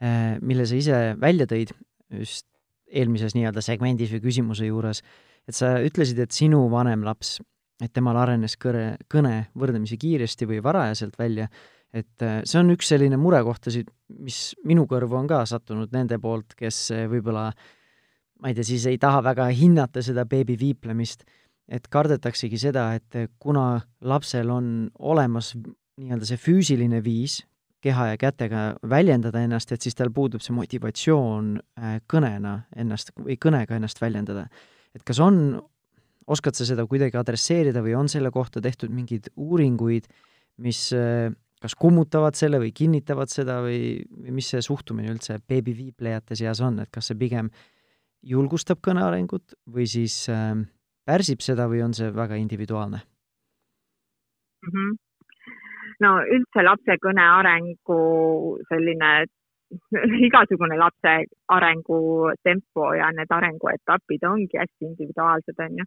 Speaker 1: eh, mille sa ise välja tõid just eelmises nii-öelda segmendis või küsimuse juures, et sa ütlesid, et sinu vanem laps et temal arenes kõne, kõne võrdlemisi kiiresti või varajaselt välja, et äh, see on üks selline murekohtasid, mis minu kõrvu on ka sattunud nende poolt, kes äh, võib-olla ma ei tea, siis ei taha väga hinnata seda beebi viiplemist, et kardetaksegi seda, et äh, kuna lapsel on olemas nii-öelda see füüsiline viis keha ja kätega väljendada ennast, et siis tal puudub see motivatsioon kõnena ennast või kõnega ennast väljendada. et kas on oskad sa seda kuidagi adresseerida või on selle kohta tehtud mingeid uuringuid, mis äh, kas kummutavad selle või kinnitavad seda või, mis see suhtumine üldse beebiviiplejate seas on, et kas see pigem julgustab kõne arengut või siis äh, pärsib seda või on see väga individuaalne
Speaker 2: mm? -hmm. no üldse lapse kõne arengu selline igasugune lapse arengu tempo ja need arenguetapid ongi hästi individuaalsed, onju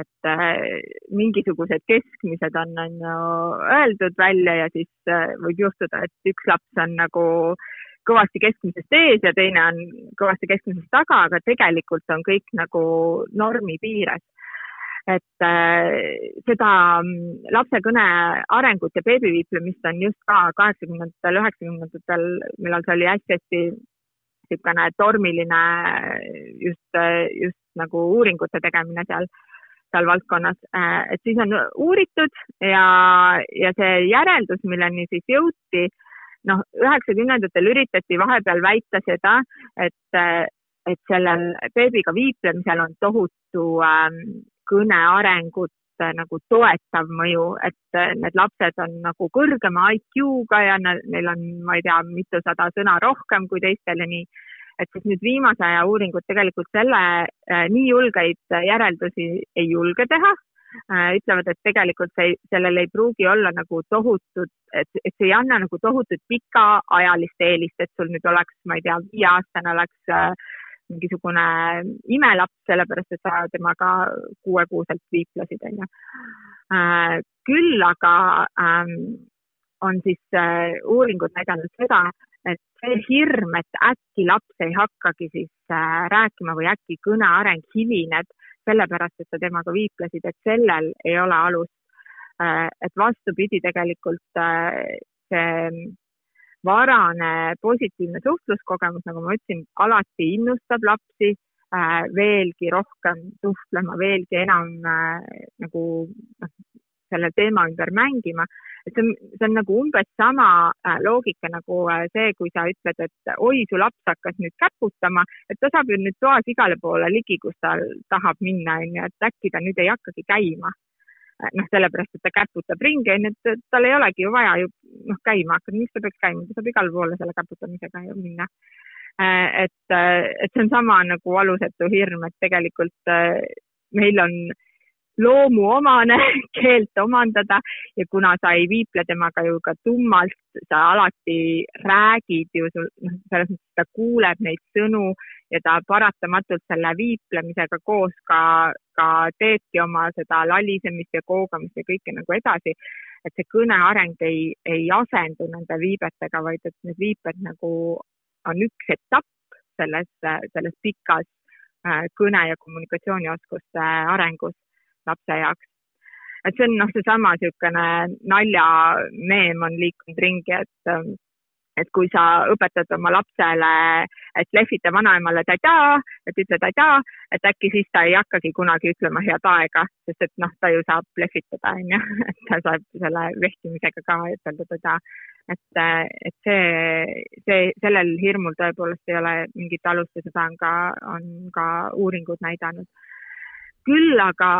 Speaker 2: et äh, mingisugused keskmised on, on ju öeldud välja ja siis äh, võib juhtuda, et üks laps on nagu kõvasti keskmisest ees ja teine on kõvasti keskmisest taga, aga tegelikult on kõik nagu normi piires. et äh, seda mm, lapse kõne arengut ja beebiviiplemist on just ka kaheksakümnendatel, üheksakümnendatel, millal see oli hästi-hästi niisugune tormiline just, just nagu uuringute tegemine seal seal valdkonnas, äh, et siis on uuritud ja, ja see järeldus, milleni siis jõuti, noh, üheksakümnendatel üritati vahepeal väita seda, et, et sellel beebiga viiplemisel on tohutu ähm, kõne arengut äh, nagu toetav mõju, et äh, need lapsed on nagu kõrgema IQ-ga ja neil on, ma ei tea, mitusada sõna rohkem kui teistel ja nii et siis nüüd viimase aja uuringud tegelikult selle äh, nii julgeid järeldusi ei julge teha äh,. ütlevad, et tegelikult see, sellel ei pruugi olla nagu tohutut, et, et see ei anna nagu tohutut pikaajalist eelist, et sul nüüd oleks, ma ei tea, viieaastane oleks äh, mingisugune imelaps, sellepärast et sa temaga kuuekuuselt viiplesid, onju. Äh, küll aga ähm, on siis äh, uuringud näidanud seda, et see hirm, et äkki laps ei hakkagi siis äh, rääkima või äkki kõne areng hilineb sellepärast, et sa temaga viiplesid, et sellel ei ole alust. Äh, et vastupidi, tegelikult äh, see varane positiivne suhtluskogemus, nagu ma ütlesin, alati innustab lapsi veelgi rohkem suhtlema, veelgi enam nagu noh, selle teema ümber mängima et see on, see on nagu umbes sama äh, loogika nagu äh, see, kui sa ütled, et oi, su laps hakkas nüüd käputama, et ta saab ju nüüd toas igale poole ligi, kus ta tahab minna, onju, et äkki ta nüüd ei hakkagi käima. Äh, noh, sellepärast, et ta käputab ringi, onju, et tal ei olegi ju vaja ju noh, käima hakata, miks ta peaks käima, ta saab igale poole selle käputamisega ju minna et, et see on sama nagu alusetu hirm, et tegelikult meil on loomuomane <laughs> keelt omandada ja kuna sa ei viiple temaga ju ka tummalt, sa alati räägid ju sul, noh, selles mõttes ta kuuleb neid sõnu ja ta paratamatult selle viiplemisega koos ka, ka teebki oma seda lalisemist ja koogamist ja kõike nagu edasi. et see kõne areng ei, ei asendu nende viibetega, vaid et need viiped nagu on üks etapp selles, selles pikas äh, kõne ja kommunikatsioonioskuste arengus lapse jaoks. et see on noh, seesama niisugune naljameem on liikunud ringi, et ähm, et kui sa õpetad oma lapsele, et lehvita vanaemale tadaa, et ütle tadaa, et äkki siis ta ei hakkagi kunagi ütlema head aega, sest et noh, ta ju saab lehvitada, onju, <laughs> et ta saab selle vehkimisega ka ütelda tadaa. et, et see, see, sellel hirmul tõepoolest ei ole mingit alust ja seda on ka, on ka uuringud näidanud küll aga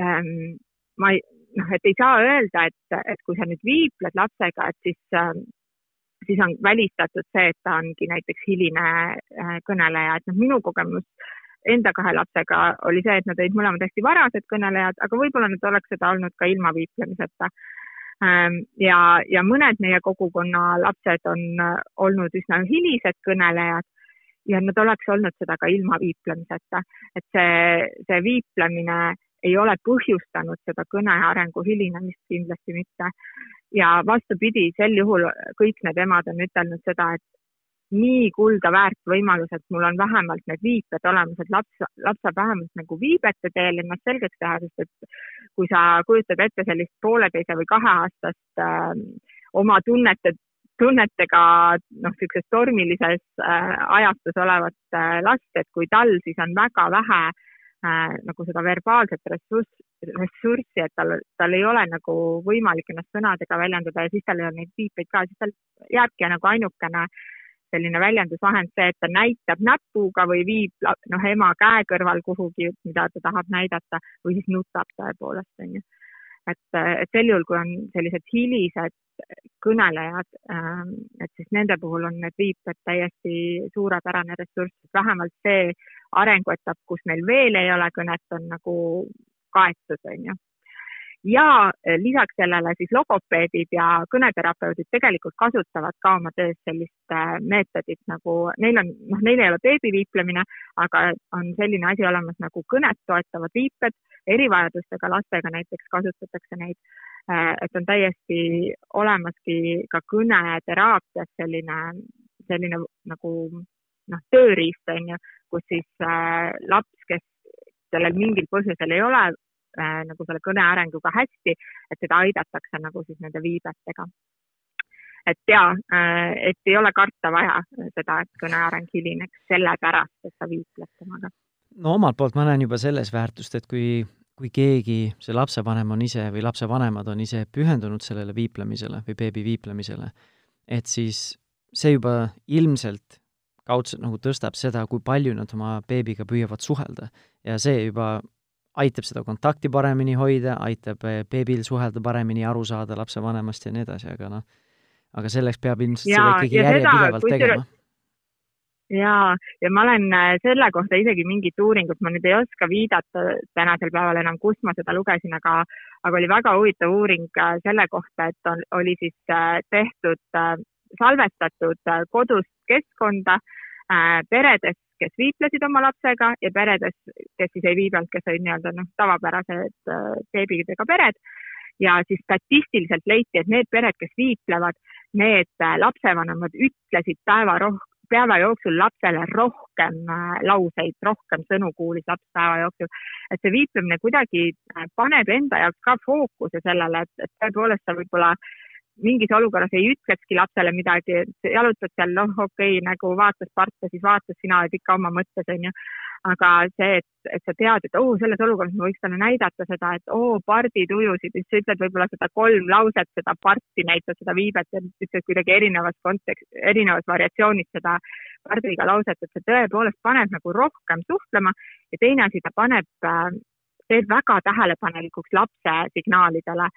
Speaker 2: ähm, ma ei, noh, et ei saa öelda, et, et kui sa nüüd viipled lapsega, et siis ähm,, siis on välistatud see, et ta ongi näiteks hiline äh, kõneleja, et noh, minu kogemus enda kahe lapsega oli see, et nad olid mõlemad hästi varased kõnelejad, aga võib-olla nad oleks seda olnud ka ilma viiplemiseta ähm,. ja, ja mõned meie kogukonna lapsed on äh, olnud üsna hilised kõnelejad ja nad oleks olnud seda ka ilma viiplemiseta, et see, see viiplemine ei ole põhjustanud seda kõne arengu hilinemist kindlasti mitte. ja vastupidi, sel juhul kõik need emad on ütelnud seda, et nii kulda väärt võimalus, et mul on vähemalt need viiped olemas, et laps, laps saab vähemalt nagu viibete teel ennast selgeks teha, sest et kui sa kujutad ette sellist pooleteise või kaheaastast äh, oma tunnete tunnetega noh, niisuguses tormilises äh, ajastus olevat äh, last, et kui tal siis on väga vähe äh, nagu seda verbaalset ressurss, ressurssi, et tal, tal ei ole nagu võimalik ennast sõnadega väljendada ja siis tal ei ole neid viipeid ka, siis tal jääbki nagu ainukene selline väljendusvahend see, et ta näitab näpuga või viib noh, ema käe kõrval kuhugi, mida ta tahab näidata või siis nutab tõepoolest, onju et, et sel juhul, kui on sellised hilised kõnelejad, ähm, et siis nende puhul on need viiped täiesti suurepärane ressurss, vähemalt see arenguetapp, kus neil veel ei ole kõnet, on nagu kaetud, on ju ja eh, lisaks sellele siis logopeedid ja kõneterapeudid tegelikult kasutavad ka oma töös sellist eh, meetodit nagu, neil on, noh, neil ei ole beebiviiplemine, aga on selline asi olemas nagu kõnet toetavad viiped, erivajadustega lastega näiteks kasutatakse neid. Eh, et on täiesti olemaski ka kõneteraapias selline, selline nagu noh, tööriist on ju, kus siis äh, laps, kes sellel mingil põhjusel ei ole äh, nagu selle kõne arenguga hästi, et teda aidatakse nagu siis nende viibetega. et ja äh,, et ei ole karta vaja seda, et kõne areng hilineks sellepärast, et sa viipled temaga.
Speaker 1: no omalt poolt ma näen juba selles väärtust, et kui, kui keegi, see lapsevanem on ise või lapsevanemad on ise pühendunud sellele viiplemisele või beebi viiplemisele, et siis see juba ilmselt kaudselt nagu tõstab seda, kui palju nad oma beebiga püüavad suhelda. ja see juba aitab seda kontakti paremini hoida, aitab eh, beebil suhelda paremini, aru saada lapsevanemast ja nii edasi, aga noh, aga selleks peab ilmselt ja, seda ikkagi järjepidevalt tegema.
Speaker 2: ja, ja ma olen eh, selle kohta isegi mingit uuringut, ma nüüd ei oska viidata tänasel päeval enam, kust ma seda lugesin, aga, aga oli väga huvitav uuring eh, selle kohta, et on, oli siis tehtud, salvestatud kodust keskkonda peredes, kes viiplesid oma lapsega ja peredes, kes siis ei viibinud, kes olid nii-öelda noh, tavapärased äh, beebidega pered. ja siis statistiliselt leiti, et need pered, kes viiplevad, need lapsevanemad ütlesid päeva roh-, päeva jooksul lapsele rohkem äh, lauseid, rohkem sõnu kuulis laps päeva jooksul. et see viiplemine kuidagi äh, paneb enda jaoks ka fookuse sellele, et, et tõepoolest sa võib-olla mingis olukorras ei ütlekski lapsele midagi, et jalutad seal, noh, okei okay,, nagu vaatas parta, siis vaatas, sina oled ikka oma mõttes, onju. Aga see, et, et sa tead, et oo oh,, selles olukorras ma võiks talle näidata seda, et oo oh,, pardi tujusid, siis sa ütled võib-olla seda kolm lauset, seda parti näitad, seda viibet ütled kuidagi erinevas kontekst, erinevas variatsioonis seda pardiga lauset, et see tõepoolest paneb nagu rohkem suhtlema. Ja teine asi, ta paneb, äh, teeb väga tähelepanelikuks lapse signaalidele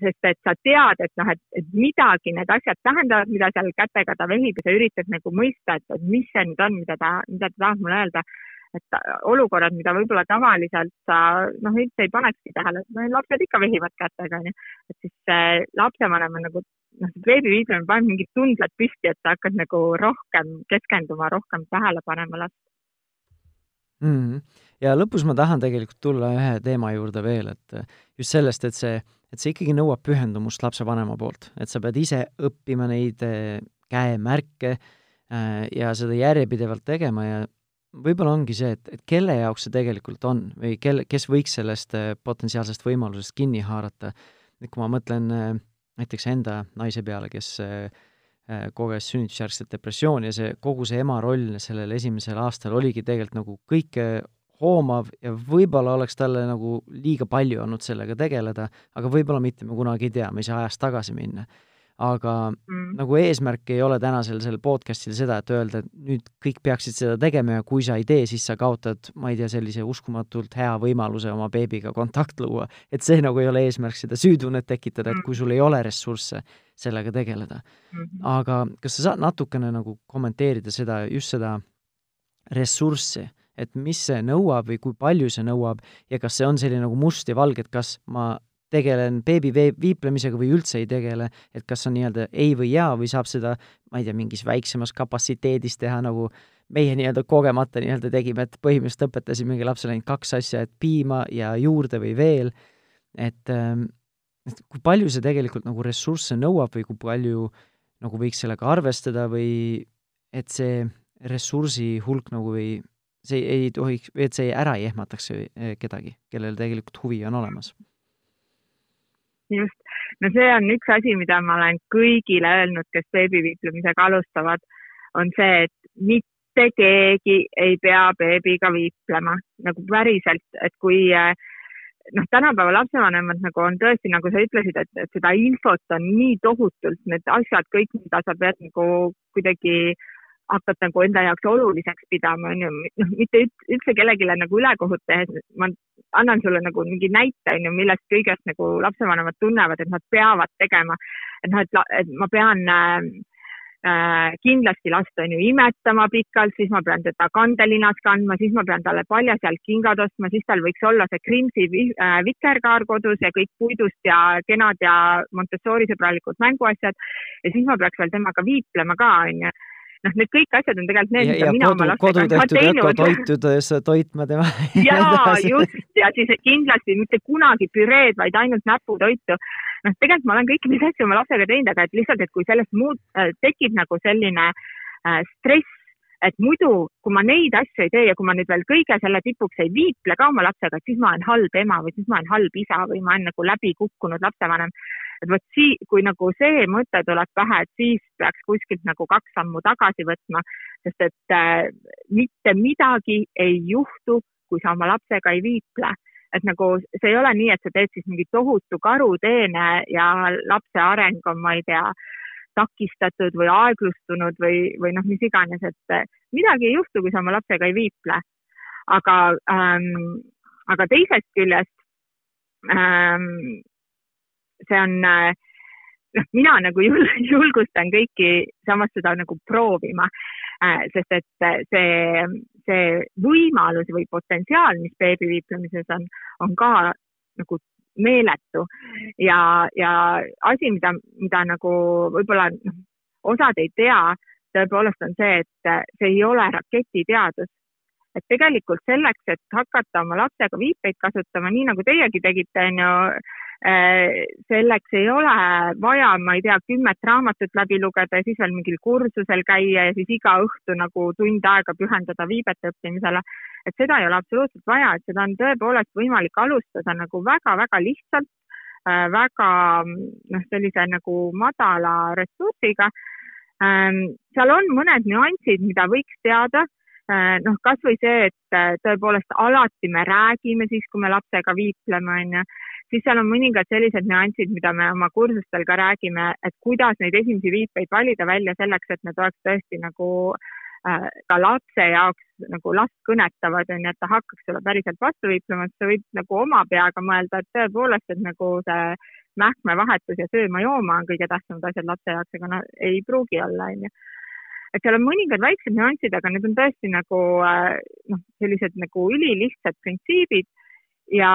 Speaker 2: sest et sa tead, et noh, et, midagi need asjad tähendavad, mida seal kätega ta vehib ja sa üritad nagu mõista, et, mis see nüüd on, mida ta, mida ta tahab mulle öelda et olukorrad, mida võib-olla tavaliselt sa noh, üldse ei panekski tähele, et lapsed ikka vehivad kätega, onju. et siis see lapsevanem on nagu noh, see veebiviidlemine paneb mingid tundled püsti, et sa hakkad nagu rohkem keskenduma, rohkem tähele panema last
Speaker 1: mm. -hmm. ja lõpus ma tahan tegelikult tulla ühe teema juurde veel, et just sellest, et see, et see ikkagi nõuab pühendumust lapsevanema poolt, et sa pead ise õppima neid eh, käemärke äh, ja seda järjepidevalt tegema ja võib-olla ongi see, et, et kelle jaoks see tegelikult on või kelle, kes võiks sellest äh, potentsiaalsest võimalusest kinni haarata. et kui ma mõtlen näiteks enda naise peale, kes koges sünnitusjärgset depressiooni ja see, kogu see ema roll sellel esimesel aastal oligi tegelikult nagu kõike hoomav ja võib-olla oleks talle nagu liiga palju olnud sellega tegeleda, aga võib-olla mitte, me kunagi ei tea, me ei saa ajas tagasi minna aga mm. nagu eesmärk ei ole tänasel sellel podcast'il seda, et öelda, et nüüd kõik peaksid seda tegema ja kui sa ei tee, siis sa kaotad, ma ei tea, sellise uskumatult hea võimaluse oma beebiga kontakt luua. et see nagu ei ole eesmärk seda süütunnet tekitada, et kui sul ei ole ressursse sellega tegeleda mm. -hmm. aga kas sa saad natukene nagu kommenteerida seda, just seda ressurssi, et mis see nõuab või kui palju see nõuab ja kas see on selline nagu must ja valge, et kas ma tegelen beebi viiplemisega või üldse ei tegele, et kas on nii-öelda ei või jaa või saab seda, ma ei tea, mingis väiksemas kapatsiteedis teha, nagu meie nii-öelda kogemata nii-öelda tegime, et põhimõtteliselt õpetasimegi lapsele ainult kaks asja, et piima ja juurde või veel, et ähm, et kui palju see tegelikult nagu ressursse nõuab või kui palju nagu võiks sellega arvestada või et see ressursi hulk nagu või see ei tohiks, et see ära ei ehmataks kedagi, kellel tegelikult huvi on olemas.
Speaker 2: Just, no see on üks asi, mida ma olen kõigile öelnud, kes beebiviiplemisega alustavad, on see, et mitte keegi ei pea beebiga viiplema nagu päriselt, et kui noh, tänapäeva lapsevanemad nagu on tõesti, nagu sa ütlesid, et, et seda infot on nii tohutult, need asjad kõik, mida sa pead nagu kuidagi äh, hakkad nagu enda jaoks oluliseks pidama, on ju, noh, mitte üldse kellelegi nagu ülekohut tehes, ma annan sulle nagu mingi näite, on ju, millest kõigest nagu lapsevanemad tunnevad, et nad peavad tegema. et noh, et, ma pean äh, äh, kindlasti last on ju imetama pikalt, siis ma pean teda kandelinas kandma, siis ma pean talle paljasjalg kingad ostma, siis tal võiks olla see Krimsi äh, vikerkaar kodus ja kõik puidust ja kenad ja Montessori sõbralikud mänguasjad. ja siis ma peaks veel temaga viiplema ka, on ju noh, need kõik asjad on tegelikult need, mida mina
Speaker 1: kodu, oma lastega olen teinud. ökotoitudes toitma tema. <laughs>
Speaker 2: jaa, just, ja siis kindlasti mitte kunagi püreed, vaid ainult näputoitu. noh, tegelikult ma olen kõiki neid asju oma lapsega teinud, aga et lihtsalt, et kui sellest muud äh, tekib nagu selline äh, stress, et muidu, kui ma neid asju ei tee ja kui ma nüüd veel kõige selle tipuks ei viiple ka oma lapsega, et siis ma olen halb ema või siis ma olen halb isa või ma olen nagu läbi kukkunud lapsevanem et vot sii-, kui nagu see mõte tuleb pähe, et siis peaks kuskilt nagu kaks sammu tagasi võtma, sest et äh, mitte midagi ei juhtu, kui sa oma lapsega ei viiple et nagu see ei ole nii, et sa teed siis mingi tohutu karuteene ja lapse areng on, ma ei tea, takistatud või aeglustunud või, või noh, mis iganes, et äh, midagi ei juhtu, kui sa oma lapsega ei viiple. aga ähm,, aga teisest küljest ähm, see on äh, noh, mina nagu jul, <laughs> julgustan kõiki samas seda nagu proovima, äh, sest et see, see võimalus või potentsiaal, mis beebiviiplemises on, on ka nagu meeletu ja, ja asi, mida, mida nagu võib-olla noh, osad ei tea, tõepoolest on see, et see ei ole raketiteadus. Et tegelikult selleks, et hakata oma lapsega viipeid kasutama, nii nagu teiegi tegite, on ju, äh, selleks ei ole vaja, ma ei tea, kümmet raamatut läbi lugeda ja siis veel mingil kursusel käia ja siis iga õhtu nagu tund aega pühendada viibete õppimisele. et seda ei ole absoluutselt vaja, et seda on tõepoolest võimalik alustada nagu väga-väga lihtsalt, äh, väga noh, sellise nagu madala ressursiga. Ähm, seal on mõned nüansid, mida võiks teada noh, kasvõi see, et äh, tõepoolest alati me räägime siis, kui me lapsega viipleme, onju, siis seal on mõningad sellised nüansid, mida me oma kursustel ka räägime, et kuidas neid esimesi viipeid valida välja selleks, et need oleks tõesti nagu äh, ka lapse jaoks nagu last kõnetavad, onju, et ta hakkaks sulle päriselt vastu viiplema, et sa võid nagu oma peaga mõelda, et tõepoolest, et nagu see mähkmevahetus ja sööma-jooma on kõige tähtsamad asjad lapse jaoks, aga no ei pruugi olla, onju et seal on mõningad väiksed nüansid, aga need on tõesti nagu äh, noh, sellised nagu ülilihtsad printsiibid ja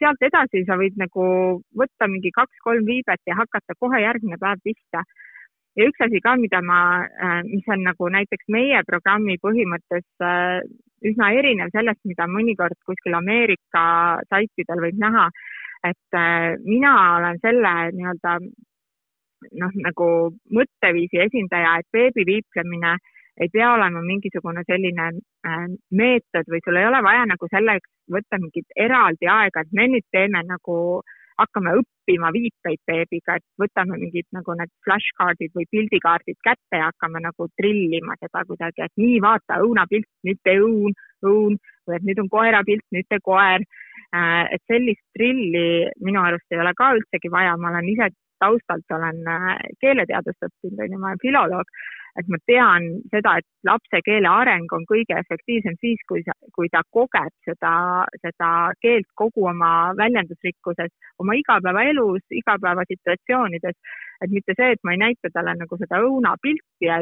Speaker 2: sealt edasi sa võid nagu võtta mingi kaks-kolm viibet ja hakata kohe järgmine päev pihta. ja üks asi ka, mida ma, äh, mis on nagu näiteks meie programmi põhimõttes äh, üsna erinev sellest, mida mõnikord kuskil Ameerika saitidel võib näha, et mina olen selle nii-öelda noh, nagu mõtteviisi esindaja, et beebiviiplemine ei pea olema mingisugune selline äh, meetod või sul ei ole vaja nagu selleks võtta mingit eraldi aega, et me nüüd teeme nagu, hakkame õppima viipeid beebiga, et võtame mingid nagu need flashcardid või pildikaardid kätte ja hakkame nagu trillima seda kuidagi, et nii, vaata õunapilt, nüüd tee õun, õun või et nüüd on koera pilt, nüüd tee koer. Äh, et sellist trilli minu arust ei ole ka üldsegi vaja, ma olen ise taustalt olen äh, keeleteadust õppinud, on ju, ma olen filoloog, et ma tean seda, et lapse keele areng on kõige efektiivsem siis, kui sa, kui ta kogeb seda, seda keelt kogu oma väljendusrikkuses, oma igapäevaelus, igapäevasituatsioonides. et mitte see, et ma ei näita talle nagu seda õunapilti ja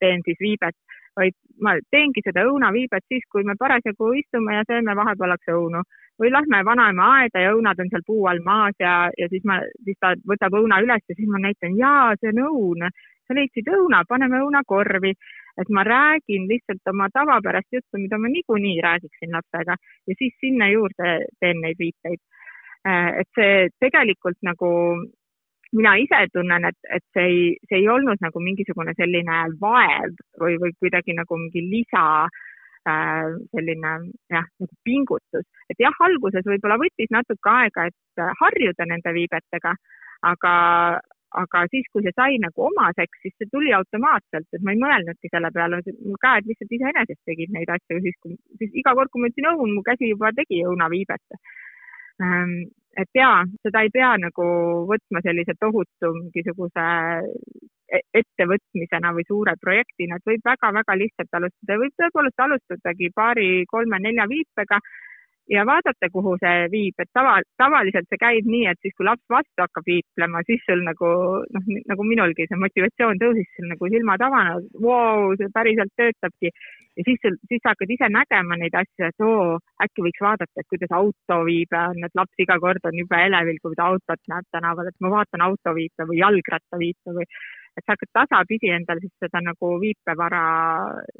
Speaker 2: teen siis viibet, vaid ma teengi seda õunaviibet siis, kui me parasjagu istume ja sööme vahepealaks õunu või lähme vanaema aeda ja õunad on seal puu all maas ja, ja siis ma, siis ta võtab õuna üles ja siis ma näitan, jaa, see on õun, sa leidsid õuna, paneme õuna korvi. et ma räägin lihtsalt oma tavapärast juttu, mida ma niikuinii räägiksin lapsega ja siis sinna juurde teen neid viiteid. Äh, et see tegelikult nagu mina ise tunnen, et, et see ei, see ei olnud nagu mingisugune selline vaev või, või kuidagi nagu mingi lisa Äh, selline jah, nagu pingutus, et jah, alguses võib-olla võttis natuke aega, et äh, harjuda nende viibetega, aga, aga siis, kui see sai nagu omaseks, siis see tuli automaatselt, et ma ei mõelnudki selle peale, mu käed lihtsalt iseenesest tegid neid asju, siis kui, siis iga kord, kui ma ütlesin õun, mu käsi juba tegi õunaviibet. Ähm, et jaa, seda ei pea nagu võtma sellise tohutu mingisuguse e-, ettevõtmisena või suure projektina, et võib väga-väga lihtsalt alustada, võib tõepoolest alustadagi paari-kolme-nelja viipega ja vaadata, kuhu see viib, et tava, tavaliselt see käib nii, et siis, kui laps vastu hakkab viiplema, siis sul nagu noh, nagu minulgi see motivatsioon tõusis, sul nagu silmad avanevad, vau, see päriselt töötabki. ja siis sul, siis sa hakkad ise nägema neid asju, et oo, äkki võiks vaadata, et kuidas autoviibe on, et laps iga kord on jube elevil, kui ta autot näeb tänaval, et ma vaatan autoviipe või jalgrattaviipe või et sa hakkad tasapisi endal siis seda nagu viipevara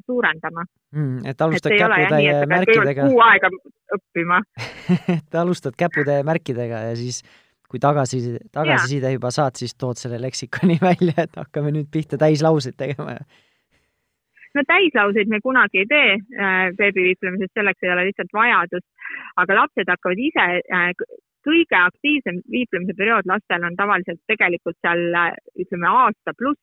Speaker 2: suurendama
Speaker 1: mm,. et alustad käputäie märkidega.
Speaker 2: kuu aega õppima <laughs>
Speaker 1: et alustad käputäie märkidega ja siis kui tagasi, tagasiside juba saad, siis tood selle leksikoni <laughs> välja, et hakkame nüüd pihta täislauseid tegema
Speaker 2: no täislauseid me kunagi ei tee äh, beebiviiplemises, selleks ei ole lihtsalt vajadust, aga lapsed hakkavad ise äh, kõige aktiivsem viiplemise periood lastel on tavaliselt tegelikult seal ütleme aasta pluss,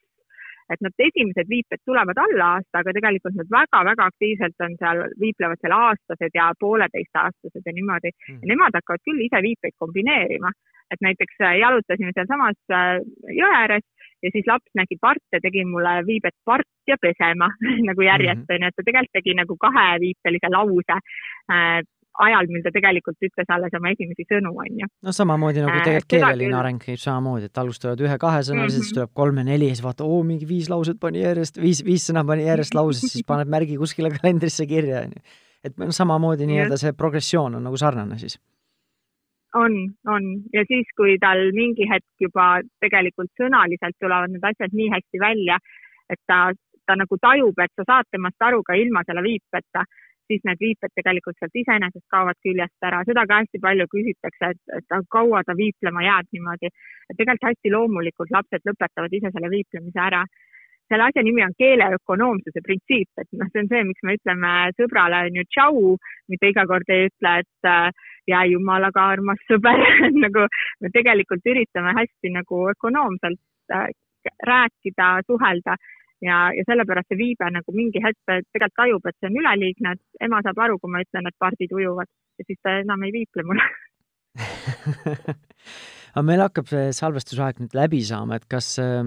Speaker 2: et nad esimesed viiped tulevad alla aasta, aga tegelikult nad väga-väga aktiivselt on seal, viiplevad seal aastased ja pooleteistaastased ja niimoodi. Mm.. ja nemad hakkavad küll ise viipeid kombineerima, et näiteks äh, jalutasime sealsamas äh, jõe ääres ja siis laps nägi parte, tegi mulle viibet part ja pesema <laughs> nagu järjest onju mm -hmm., et ta tegelikult tegi nagu kaheviipelise lause äh, ajal, mil ta tegelikult ütles alles oma esimesi sõnu, on ju.
Speaker 1: no samamoodi nagu äh, tegelikult keeleline areng käib samamoodi, et alustavad ühe-kahesõnalised mm, -hmm. siis tuleb kolme-neli ja siis vaata, oo, mingi viis lauset pani järjest, viis, viis sõna pani järjest lauses, siis paned märgi kuskile kalendrisse kirja, on ju. et noh, samamoodi nii-öelda see progressioon on nagu sarnane siis
Speaker 2: on, on ja siis, kui tal mingi hetk juba tegelikult sõnaliselt tulevad need asjad nii hästi välja, et ta, ta nagu tajub, et sa saad temast aru ka ilma selle viipeta, siis need viiped tegelikult sealt iseenesest kaovad küljest ära, seda ka hästi palju küsitakse, et, et kaua ta viiplema jääb niimoodi. tegelikult hästi loomulikult lapsed lõpetavad ise selle viiplemise ära. selle asja nimi on keele ökonoomsuse printsiip, et noh, see on see, miks me ütleme sõbrale on ju tšau, mitte iga kord ei ütle, et äh, jää jumalaga, armas sõber <laughs> nagu me tegelikult üritame hästi nagu ökonoomselt äh, rääkida, suhelda ja, ja sellepärast see viibe nagu mingi hetk tegelikult tajub, et see on üleliigne, et ema saab aru, kui ma ütlen, et pardid ujuvad ja siis ta enam ei viiple mulle <laughs>
Speaker 1: aga meil hakkab see salvestusaeg nüüd läbi saama, et kas äh,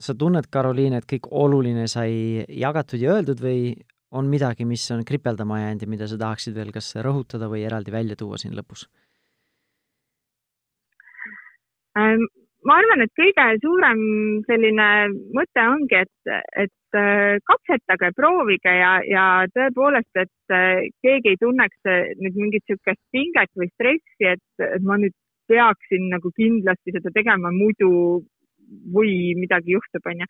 Speaker 1: sa tunned, Karoliin, et kõik oluline sai jagatud ja öeldud või on midagi, mis on kripeldama jäänud ja mida sa tahaksid veel kas rõhutada või eraldi välja tuua siin lõpus
Speaker 2: ähm,? Ma arvan, et kõige suurem selline mõte ongi, et, et äh, katsetage, proovige ja, ja tõepoolest, et äh, keegi ei tunneks äh, nüüd mingit niisugust pinget või stressi, et, et ma nüüd peaksin nagu kindlasti seda tegema, muidu või midagi juhtub, onju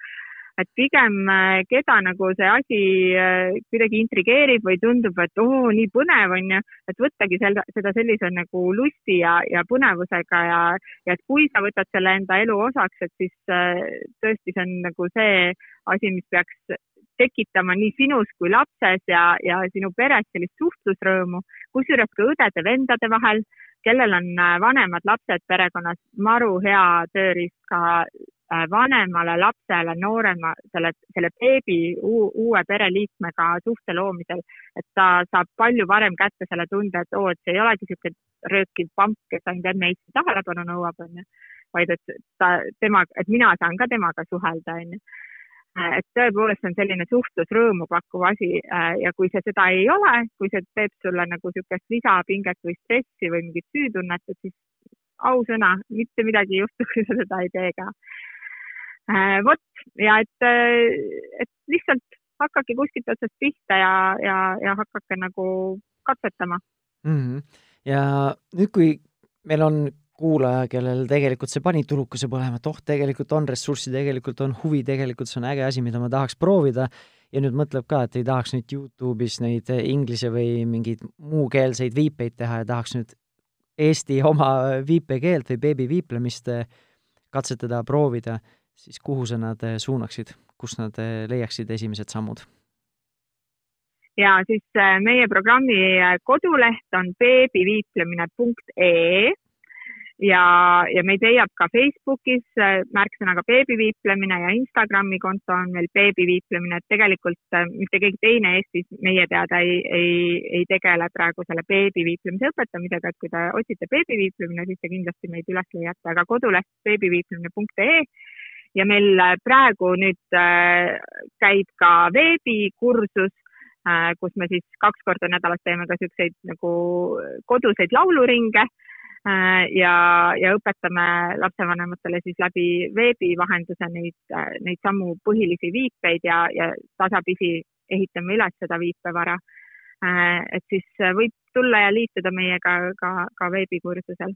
Speaker 2: et pigem äh, keda nagu see asi äh, kuidagi intrigeerib või tundub, et oo, nii põnev on ju, et võttagi seda, seda sellise nagu lusti ja, ja põnevusega ja, ja et kui sa võtad selle enda elu osaks, et siis äh, tõesti see on nagu see asi, mis peaks tekitama nii sinus kui lapses ja, ja sinu peres sellist suhtlusrõõmu, kusjuures ka õdede-vendade vahel, kellel on vanemad lapsed perekonnas, maru hea tööriist ka vanemale lapsele, noorema, selle, selle beebi uue pereliikmega suhte loomisel, et ta saab palju varem kätte selle tunde, et oo, et see ei olegi niisugune röökiv pamp, kes ainult Eesti tähelepanu nõuab, onju, vaid et ta, tema, et mina saan ka temaga suhelda, onju äh, et tõepoolest on selline suhtlusrõõmu pakkuv asi äh, ja kui see seda ei ole, kui see teeb sulle nagu niisugust lisapinget või stressi või mingit süütunnet, et siis ausõna, mitte midagi ei juhtu, kui sa seda ei tee ka. Äh, vot ja et, äh, et lihtsalt hakake kuskilt otsast pihta ja, ja, ja hakake nagu katsetama
Speaker 1: mm. -hmm. ja nüüd, kui meil on kuulaja, kellel tegelikult see pani tulukese põlema, et oh, tegelikult on ressurssi, tegelikult on huvi, tegelikult see on äge asi, mida ma tahaks proovida ja nüüd mõtleb ka, et ei tahaks nüüd Youtube'is neid inglise või mingeid muukeelseid viipeid teha ja tahaks nüüd Eesti oma viipekeelt või beebiviiplemist katsetada, proovida siis kuhu sa nad eh, suunaksid, kus nad eh, leiaksid esimesed sammud?
Speaker 2: ja siis eh, meie programmi koduleht on beebiviiplemine.ee ja, ja meid leiab ka Facebookis märksõnaga beebiviiplemine ja Instagrami konto on meil beebiviiplemine, et tegelikult mitte keegi teine Eestis meie teada ei, ei, ei tegele praegu selle beebiviiplemise õpetamisega, et kui te otsite beebiviiplemine, siis te kindlasti meid üles leiate, aga koduleht beebiviiplemine.ee ja meil äh, praegu nüüd äh, käib ka veebikursus, äh, kus me siis kaks korda nädalas teeme ka niisuguseid nagu koduseid lauluringe ja, ja õpetame lapsevanematele siis läbi veebi vahenduse neid, neid samu põhilisi viipeid ja, ja tasapisi ehitame üles seda viipevara. et siis võib tulla ja liituda meiega ka, ka veebikursusel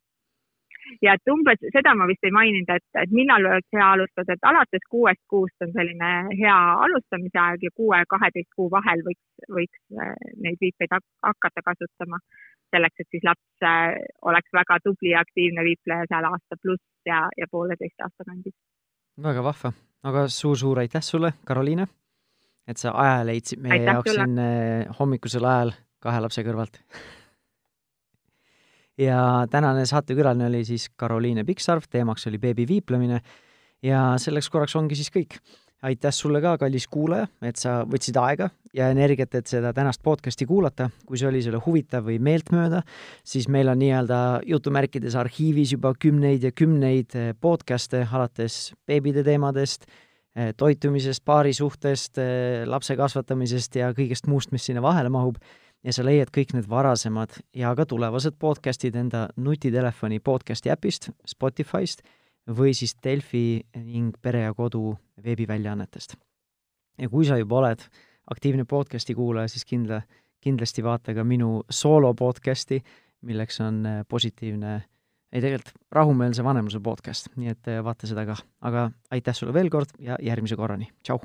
Speaker 2: ja et umbes seda ma vist ei maininud, et, et millal oleks hea alustada, et alates kuuest kuust on selline hea alustamise aeg ja kuue-kaheteist kuu vahel võiks, võiks äh, neid viipeid hakata kasutama. selleks, et siis laps äh, oleks väga tubli ja aktiivne viipleja seal aasta pluss ja, ja pooleteist aasta kandis.
Speaker 1: väga vahva, aga suur-suur aitäh sulle, Karoliine, et sa aja leidsid meie aitäh jaoks siin äh, hommikusel ajal kahe lapse kõrvalt <laughs> ja tänane saatekülaline oli siis Karoliine Piksarv, teemaks oli beebiviiplemine ja selleks korraks ongi siis kõik. aitäh sulle ka, kallis kuulaja, et sa võtsid aega ja energiat, et seda tänast podcasti kuulata. kui see oli sulle huvitav või meeltmööda, siis meil on nii-öelda jutumärkides arhiivis juba kümneid ja kümneid eh, podcast'e alates beebide teemadest, eh, toitumisest, paarisuhtest, eh, lapse kasvatamisest ja kõigest muust, mis sinna vahele mahub ja sa leiad kõik need varasemad ja ka tulevased podcastid enda nutitelefoni podcasti äpist, Spotify'st või siis Delfi ning Pere ja Kodu veebiväljaannetest. ja kui sa juba oled aktiivne podcasti kuulaja, siis kindla, kindlasti vaata ka minu soolo podcasti, milleks on äh, positiivne, ei tegelikult rahumeelse vanemluse podcast, nii et äh, vaata seda ka. aga aitäh sulle veel kord ja järgmise korrani, tšau!